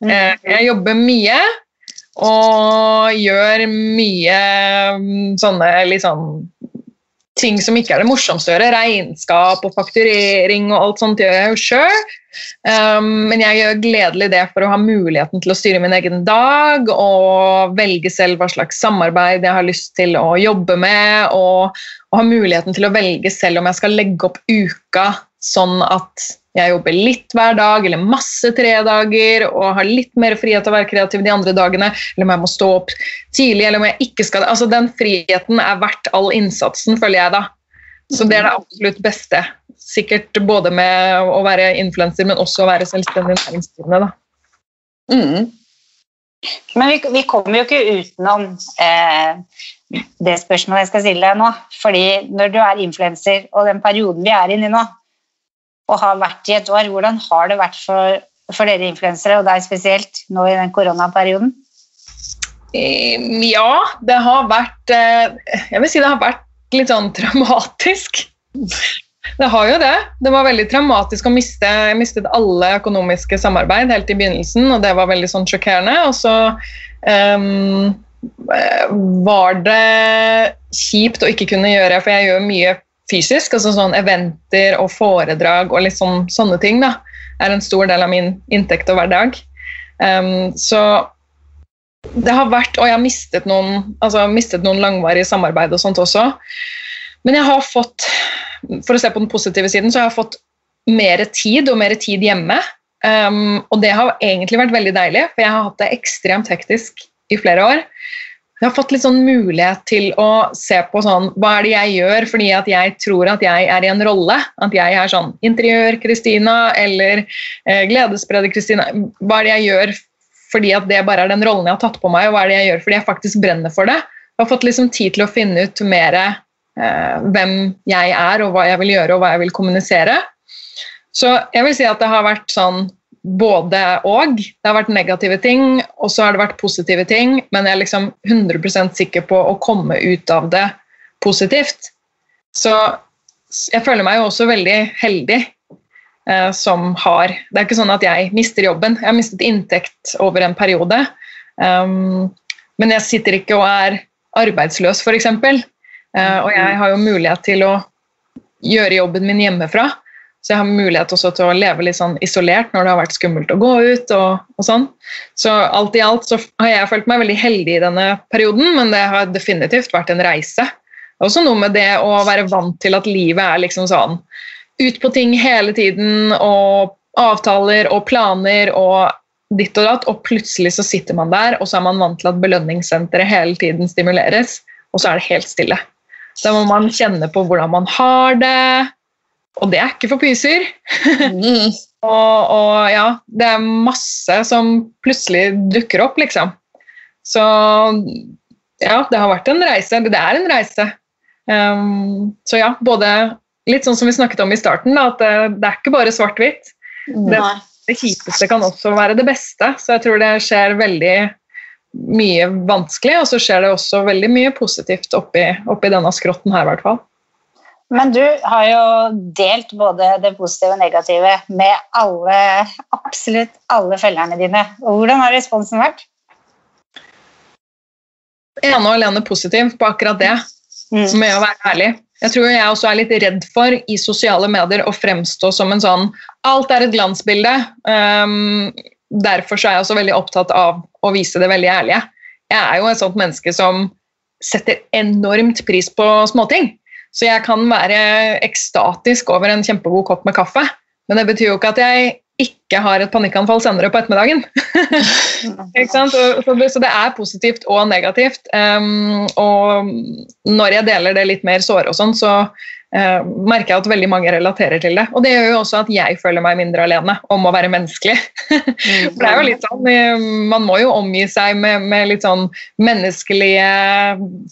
[SPEAKER 3] Mm. Uh, jeg jobber mye og gjør mye mm, sånne litt sånn ting som ikke er det morsomste å gjøre. Regnskap og fakturering og alt sånt gjør jeg jo sjøl. Um, men jeg gjør gledelig det for å ha muligheten til å styre min egen dag og velge selv hva slags samarbeid jeg har lyst til å jobbe med, og, og ha muligheten til å velge selv om jeg skal legge opp uka sånn at jeg jobber litt hver dag eller masse tre dager og har litt mer frihet til å være kreativ de andre dagene, eller om jeg må stå opp tidlig, eller om jeg ikke skal Altså, Den friheten er verdt all innsatsen, føler jeg da. Så det er det absolutt beste. Sikkert både med å være influenser, men også å være selvstendig næringsdrivende. da.
[SPEAKER 1] Mm. Men vi, vi, kommer jo ikke utenom eh, det spørsmålet jeg skal stille deg nå. fordi når du er influenser, og den perioden vi er inne i nå, og har vært i et år. Hvordan har det vært for, for dere influensere, og deg spesielt, nå i den koronaperioden?
[SPEAKER 3] Ja, det har vært eh, Jeg vil si det har vært litt sånn traumatisk. Det har jo det. Det var veldig traumatisk å miste Jeg mistet alle økonomiske samarbeid helt i begynnelsen, og det var veldig sånn sjokkerende. Og så eh, var det kjipt å ikke kunne gjøre, for jeg gjør mye fysisk, altså sånn eventer og foredrag og sånn, sånne ting da, er en stor del av min inntekt og hverdag. Um, så det har vært, og jeg har mistet noen, altså mistet noen langvarige samarbeid og sånt også. Men jeg har fått, for å se på den positive siden, så har jeg fått mer tid og mer tid hjemme. Um, og det har egentlig vært veldig deilig, for jeg har hatt det ekstremt hektisk i flere år. Jeg har fått litt sånn mulighet til å se på sånn, hva er det jeg gjør fordi at jeg tror at jeg er i en rolle. At jeg er sånn interiør-Kristina eller eh, gledesspreder-Kristina. Hva er det jeg gjør fordi at det bare er den rollen jeg har tatt på meg, og hva er det jeg gjør fordi jeg faktisk brenner for det. Jeg har fått liksom tid til å finne ut mer eh, hvem jeg er, og hva jeg vil gjøre, og hva jeg vil kommunisere. Så jeg vil si at det har vært sånn både og. Det har vært negative ting, og så har det vært positive ting, men jeg er liksom 100 sikker på å komme ut av det positivt. Så jeg føler meg jo også veldig heldig eh, som har Det er ikke sånn at jeg mister jobben. Jeg har mistet inntekt over en periode. Um, men jeg sitter ikke og er arbeidsløs, f.eks. Uh, og jeg har jo mulighet til å gjøre jobben min hjemmefra. Så jeg har mulighet også til å leve litt sånn isolert når det har vært skummelt å gå ut. og, og sånn. Så alt i alt så har jeg følt meg veldig heldig i denne perioden, men det har definitivt vært en reise. Det er også noe med det å være vant til at livet er liksom sånn ut på ting hele tiden, og avtaler og planer og ditt og datt, og plutselig så sitter man der, og så er man vant til at belønningssenteret hele tiden stimuleres, og så er det helt stille. Da må man kjenne på hvordan man har det, og det er ikke for pyser.
[SPEAKER 2] Mm.
[SPEAKER 3] og, og ja, det er masse som plutselig dukker opp, liksom. Så ja, det har vært en reise. Det er en reise. Um, så ja, både litt sånn som vi snakket om i starten, da, at det, det er ikke bare svart-hvitt. Det, det kjipeste kan også være det beste. Så jeg tror det skjer veldig mye vanskelig, og så skjer det også veldig mye positivt oppi, oppi denne skrotten her, i hvert fall.
[SPEAKER 1] Men du har jo delt både det positive og negative med alle, absolutt alle følgerne dine. Hvordan har responsen vært?
[SPEAKER 3] Ene og alene positiv på akkurat det,
[SPEAKER 1] Mm.
[SPEAKER 3] som er å være ærlig. Jeg tror jeg også er litt redd for i sosiale medier å fremstå som en sånn Alt er et glansbilde. Um, derfor så er jeg også veldig opptatt av å vise det veldig ærlige. Jeg er jo et sånt menneske som setter enormt pris på småting. Så jeg kan være ekstatisk over en kjempegod kopp med kaffe, men det betyr jo ikke at jeg ikke har et panikkanfall senere på ettermiddagen. Så det, er positivt og negativt. Um, og når jeg deler det litt mer såre og sånn, så uh, merker jeg at veldig mange relaterer til det. Og det gjør jo også at jeg føler meg mindre alene om å være menneskelig. For det er jo litt sånn, eh, Man må jo omgi seg med, med litt sånn menneskelige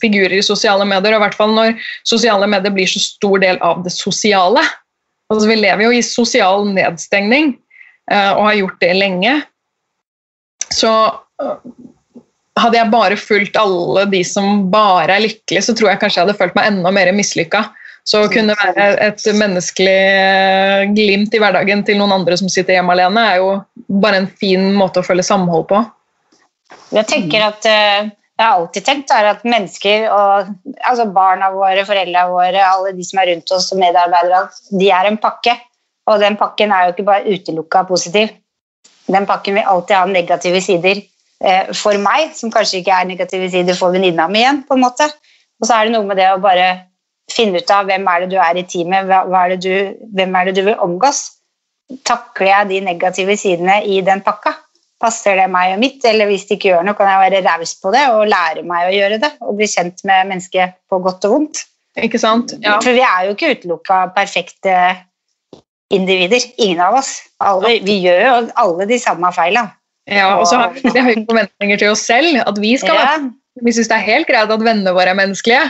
[SPEAKER 3] figurer i sosiale medier, og i hvert fall når sosiale medier blir så stor del av det sosiale. Altså, vi lever jo i sosial nedstengning eh, og har gjort det lenge. Så øh, hadde jeg bare fulgt alle de som bare er lykkelige, så tror jeg kanskje jeg hadde følt meg enda mer mislykka. Så å kunne være et menneskelig øh, glimt i hverdagen til noen andre som sitter hjemme alene, er jo bare en fin måte å føle samhold på.
[SPEAKER 1] Jeg tenker at eh, jeg har alltid tenkt er at mennesker, og, altså barna våre, foreldrene våre, alle de som er rundt oss og medarbeidere, de er en pakke. Og den pakken er jo ikke bare utelukka positiv. Den pakken vil alltid ha negative sider eh, for meg, som kanskje ikke er negative sider for venninna mi igjen. på en måte. Og så er det noe med det å bare finne ut av hvem er det du er i teamet, er det du, hvem er det du vil omgås. Takler jeg de negative sidene i den pakka? Passer det meg og mitt, eller hvis det ikke gjør noe, kan jeg være raus på det og lære meg å gjøre det, og bli kjent med mennesket på godt og vondt.
[SPEAKER 3] Ikke sant? Ja.
[SPEAKER 1] For vi er jo ikke utelukka perfekte individer, ingen av oss. Alle, vi gjør jo alle de samme feila.
[SPEAKER 3] ja og så har vi høye forventninger til oss selv. At vi skal
[SPEAKER 1] Ja,
[SPEAKER 3] Vi syns det er helt greit at vennene våre er menneskelige.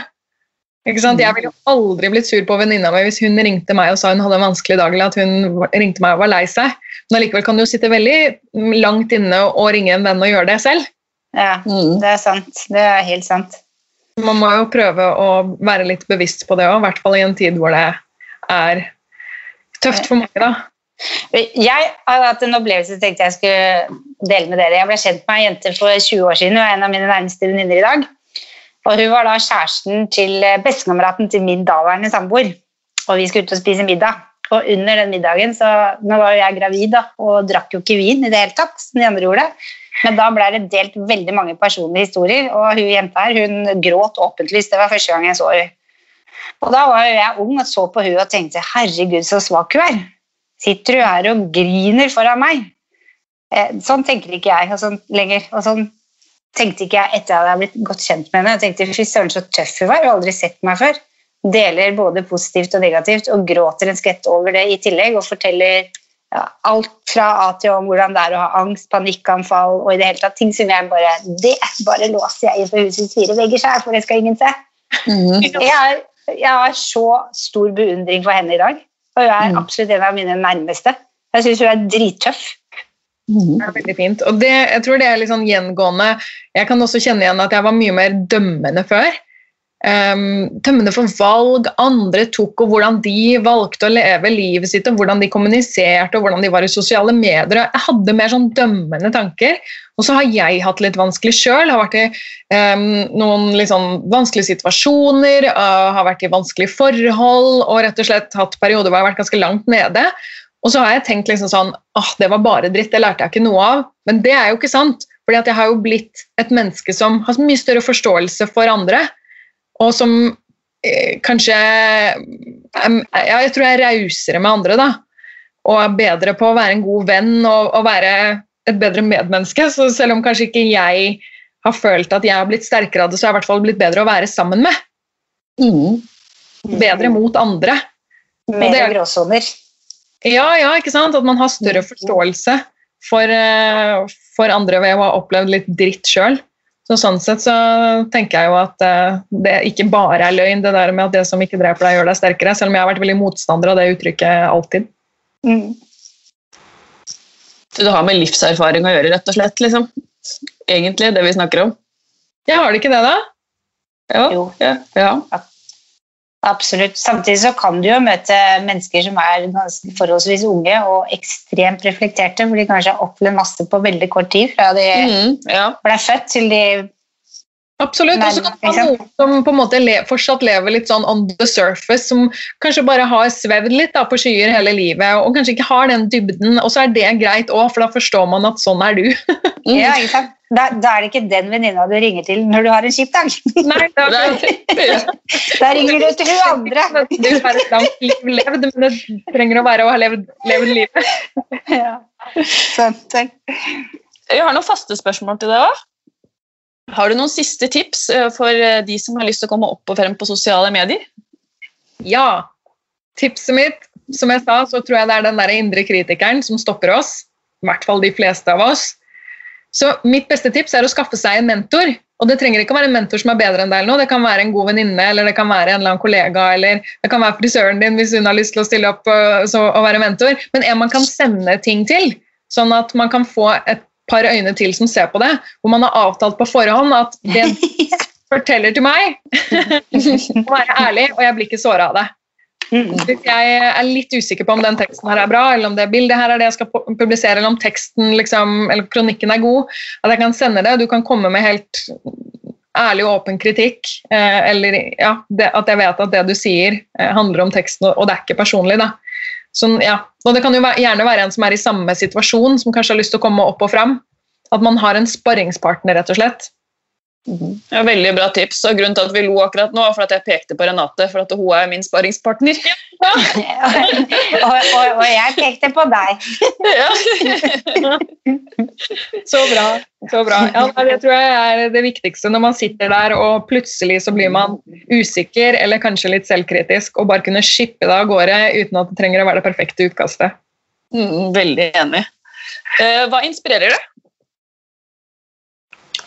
[SPEAKER 3] Ikke sant? Jeg ville aldri blitt sur på venninna mi hvis hun ringte meg og sa hun hadde en vanskelig dag, eller at hun ringte meg og var lei seg. Men allikevel kan du jo sitte veldig langt inne og ringe en venn og gjøre det selv.
[SPEAKER 1] Ja,
[SPEAKER 2] Mm.
[SPEAKER 1] det er sant. Det er helt sant.
[SPEAKER 3] Man må jo prøve å være litt bevisst på det òg, i hvert fall i en tid hvor det er tøft for mange. da.
[SPEAKER 1] Jeg har hatt en opplevelse tenkte jeg skulle dele med dere. Jeg ble kjent med ei jente for 20 år siden, Hun er en av mine nærmeste venninner i dag. Og Hun var da kjæresten til eh, bestekameraten til min daværende samboer. Og vi skulle ut og spise middag. Og under den middagen, så Nå var jo jeg gravid da, og drakk jo ikke vin i det hele tatt, som de andre gjorde. Men da ble det delt veldig mange personlige historier, og hun jenta her hun gråt åpentlyst. Det var første gang jeg så henne. Og da var jo jeg ung og så på hun og tenkte herregud, så svak hun er. Sitter hun her og griner foran meg? Eh, sånn tenker ikke jeg og sånn lenger. Og sånn tenkte ikke jeg etter at jeg hadde blitt godt kjent med henne. Jeg tenkte fy søren så tøff hun var, jeg har aldri sett meg før. Deler både positivt og negativt og gråter en skvett over det i tillegg og forteller ja, alt fra A til Å om hvordan det er å ha angst, panikkanfall og i det hele tatt ting som jeg bare Det bare låser jeg på husets fire vegger sjøl, for det skal ingen se.
[SPEAKER 2] Mm.
[SPEAKER 1] Jeg har, jeg har så stor beundring for henne i dag, og hun er
[SPEAKER 2] Mm.
[SPEAKER 1] absolutt en av mine nærmeste. Jeg syns hun er drittøff.
[SPEAKER 2] Mhm.
[SPEAKER 3] Det er veldig fint. Og det, jeg tror det er litt sånn gjengående. Jeg kan også kjenne igjen at jeg var mye mer dømmende før. Um, dømmende for valg andre tok, og hvordan de valgte å leve livet sitt, og hvordan de kommuniserte, og hvordan de var i sosiale medier. Jeg hadde mer sånn dømmende tanker. Og så har jeg hatt litt vanskelig sjøl. Har vært i um, noen litt sånn vanskelige situasjoner, har vært i vanskelige forhold, og rett og slett hatt perioder hvor jeg har vært ganske langt nede. Og så har jeg tenkt liksom sånn ah, det var bare dritt, det lærte jeg ikke noe av. Men det er jo ikke sant. fordi jeg har jo blitt et menneske som har mye større forståelse for andre. Og som eh, kanskje ja, Jeg tror jeg er rausere med andre, da. Og er bedre på å være en god venn og, og være et bedre medmenneske. Så selv om kanskje ikke jeg har følt at jeg har blitt sterkere av det, så har jeg i hvert fall blitt bedre å være sammen med.
[SPEAKER 2] Mm.
[SPEAKER 3] Bedre mot andre.
[SPEAKER 1] Mer
[SPEAKER 3] er-
[SPEAKER 1] gråsoner.
[SPEAKER 3] Ja, ja, ikke sant? At man har større forståelse for, eh, for andre ved å ha opplevd litt dritt sjøl. Så sånn sett så tenker jeg jo at eh, det ikke bare er løgn, det der med at det som ikke dreper deg, gjør deg sterkere. Selv om jeg har vært veldig motstander av det uttrykket alltid.
[SPEAKER 1] Mm.
[SPEAKER 2] Så det har med livserfaring å gjøre, rett og slett. liksom. Egentlig, det vi snakker om.
[SPEAKER 3] Jeg har det ikke det, da?
[SPEAKER 2] Jo.
[SPEAKER 1] Jo.
[SPEAKER 2] ja, ja.
[SPEAKER 1] Absolutt. Samtidig så kan du jo møte mennesker som er ganske forholdsvis unge og ekstremt reflekterte, hvor de kanskje har opplevd masse på veldig kort tid, fra de
[SPEAKER 2] mm, ja.
[SPEAKER 1] ble født til de
[SPEAKER 3] Absolutt. Og så kan det være noen som på en måte le fortsatt lever litt sånn on the surface, som kanskje bare har svevd litt da, på skyer hele livet, og kanskje ikke har den dybden. Og så er det greit òg, for da forstår man at sånn er du.
[SPEAKER 1] Ja, ikke sant? Da, da er det ikke den venninna du ringer til når du har en kjip dag.
[SPEAKER 3] Nei, det
[SPEAKER 2] Nei.
[SPEAKER 1] Da ringer du til hun andre.
[SPEAKER 3] Du har et langt liv levd, men det trenger å være å ha levd, levd livet.
[SPEAKER 1] Ja. Sant.
[SPEAKER 2] Jeg har noen faste spørsmål til deg òg. Har du noen siste tips eh, for eh, de som har lyst til å komme opp og frem på sosiale medier?
[SPEAKER 3] Ja. Tipset mitt, som jeg sa, så tror jeg det er den der indre kritikeren som stopper oss. I hvert fall de fleste av oss. Så mitt beste tips er å skaffe seg en mentor. Og det trenger ikke å være en mentor som er bedre enn deg, eller noe. det kan være en god venninne eller det kan være en eller annen kollega eller det kan være frisøren din hvis hun har lyst til å stille opp så, og være mentor. Men en man kan sende ting til, sånn at man kan få et par øyne til som ser på det, hvor man har avtalt på forhånd at det forteller til meg, må være ærlig, og jeg blir ikke såra av det. Hvis jeg er litt usikker på om den teksten her er bra, eller om det bildet her er det jeg skal publisere, eller om teksten liksom, eller kronikken er god, at jeg kan sende det. Du kan komme med helt ærlig og åpen kritikk, eh, eller ja, det, at jeg vet at det du sier, eh, handler om teksten, og det er ikke personlig. da. Sånn, ja. Og det kan jo gjerne være en som er i samme situasjon, som kanskje har lyst til å komme opp og fram. At man har en sparringspartner, rett og slett.
[SPEAKER 2] Ja, veldig bra tips. og Grunnen til at vi lo akkurat nå, er for at jeg pekte på Renate, for at hun er min sparringspartner.
[SPEAKER 1] og, og, og jeg pekte på deg.
[SPEAKER 2] Ja.
[SPEAKER 3] Så bra. så bra. Ja, det tror jeg er det viktigste når man sitter der og plutselig så blir man usikker eller kanskje litt selvkritisk, og bare kunne shippe det av gårde uten at det trenger å være det perfekte utkastet.
[SPEAKER 2] Mm, veldig enig. Eh, hva inspirerer deg?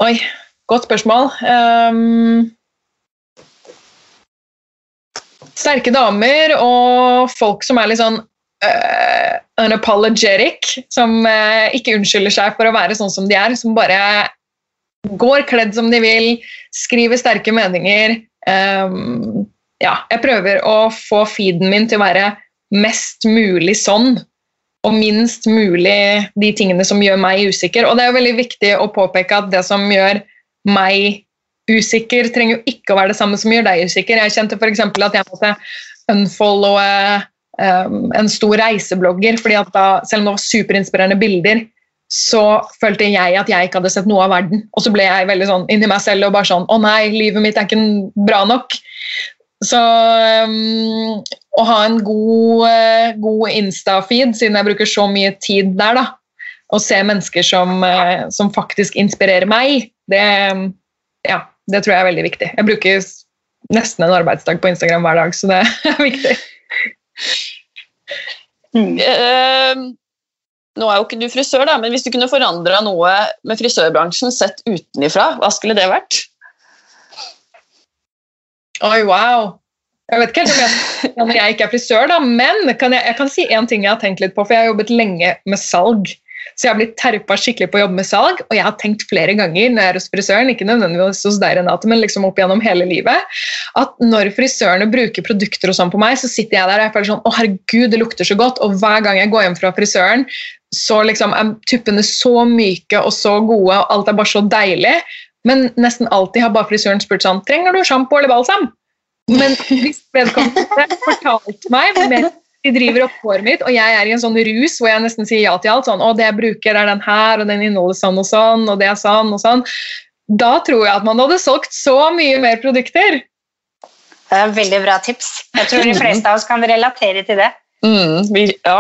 [SPEAKER 3] Oi, godt spørsmål. Um, sterke damer og folk som er litt sånn uh, unapologetic, som uh, ikke unnskylder seg for å være sånn som de er, som bare går kledd som de vil, skriver sterke meninger. Um, ja, jeg prøver å få feeden min til å være mest mulig sånn, og minst mulig de tingene som gjør meg usikker. Og det er jo veldig viktig å påpeke at det som gjør meg usikker, trenger jo ikke å være det samme som gjør deg usikker. Jeg kjente f.eks. at jeg måtte unfollowe um, en stor reiseblogger, fordi at da, selv om det var superinspirerende bilder, så følte jeg at jeg ikke hadde sett noe av verden. Og så ble jeg veldig sånn inni meg selv og bare sånn Å nei, livet mitt er ikke bra nok. Så um, å ha en god, uh, god Insta-feed, siden jeg bruker så mye tid der, da, og se mennesker som, uh, som faktisk inspirerer meg, det, ja, det tror jeg er veldig viktig. Jeg bruker nesten en arbeidsdag på Instagram hver dag, så det er viktig.
[SPEAKER 2] Mm. Uh, nå er jo ikke du frisør, da, men hvis du kunne forandra noe med frisørbransjen sett utenifra, hva skulle det vært?
[SPEAKER 3] Oi, wow. Jeg vet ikke helt om jeg, jeg ikke er frisør, da, men kan jeg, jeg, kan si én ting jeg har tenkt litt på. For jeg har jobbet lenge med salg. Så jeg har blitt terpa skikkelig på å jobbe med salg. Og jeg har tenkt flere ganger når jeg er hos frisøren, ikke nødvendigvis hos deg, Renate, men liksom opp gjennom hele livet, at når frisørene bruker produkter og sånn på meg, så sitter jeg der og jeg føler sånn Å, herregud, det lukter så godt. Og hver gang jeg går hjem fra frisøren, så liksom er tuppene så myke og så gode, og alt er bare så deilig. Men nesten alltid har bare frisøren spurt sånn Trenger du sjampo eller balsam? Men hvis vedkommende fortalte meg hvor de driver opp håret mitt, og jeg er i en sånn rus hvor jeg nesten sier ja til alt, sånn, å det jeg bruker er den her, og den inneholder sånn og sånn, og det er sånn og sånn, da tror jeg at man hadde solgt så mye mer produkter.
[SPEAKER 1] Det er veldig bra tips. Jeg tror de fleste av oss kan relatere til det.
[SPEAKER 2] Mm, vi, ja.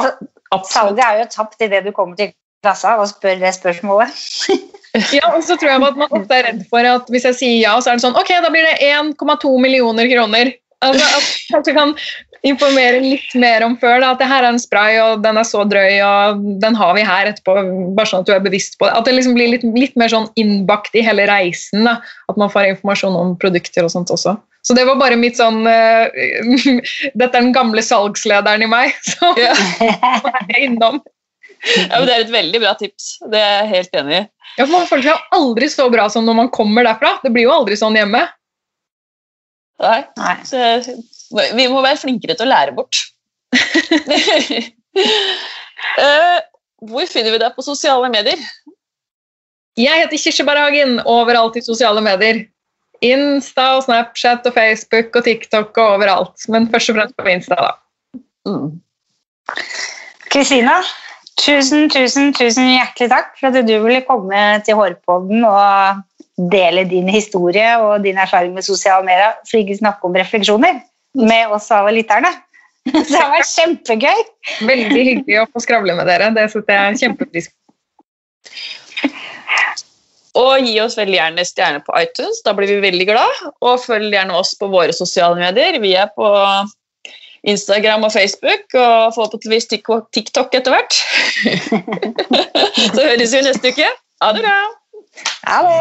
[SPEAKER 1] Salget er jo tapt idet du kommer til kassa og spør det spørsmålet.
[SPEAKER 3] ja, og så tror jeg at man ofte er redd for at hvis jeg sier ja, så er det sånn Ok, da blir det 1,2 millioner kroner. Altså, at kanskje kan informere litt mer om før. Da, at det her er en spray, og den er så drøy, og den har vi her etterpå. Bare sånn at du er bevisst på det. At det liksom blir litt, litt mer sånn innbakt i hele reisen. Da. At man får informasjon om produkter og sånt også. Så det var bare mitt sånn uh, Dette er den gamle salgslederen i meg som ja. er innom.
[SPEAKER 2] Ja, men Det er et veldig bra tips. Det er jeg helt enig i.
[SPEAKER 3] Ja, for Man føler seg aldri så bra som når man kommer derfra. Det blir jo aldri sånn hjemme.
[SPEAKER 2] Nei. Nei. Så, vi må være flinkere til å lære bort. uh, hvor finner vi deg på sosiale medier?
[SPEAKER 3] Jeg heter Kirsebærhagen overalt i sosiale medier. Insta og Snapchat og Facebook og TikTok og overalt. Men først og fremst på Insta, da.
[SPEAKER 1] Kristina, mm. tusen, tusen, tusen hjertelig takk for at du ville komme til Hårpodden og dele din historie og din erfaring med sosiale medier, for ikke snakke om refleksjoner med oss alle lytterne. Det har vært kjempegøy.
[SPEAKER 3] Veldig hyggelig å få skravle med dere. Det setter jeg kjempepris på.
[SPEAKER 2] Og gi oss veldig gjerne stjerne på iTunes, da blir vi veldig glad. Og følg gjerne oss på våre sosiale medier. Vi er på Instagram og Facebook, og forhåpentligvis TikTok etter hvert. Så høres vi neste uke. Ha det bra!
[SPEAKER 1] Ha det!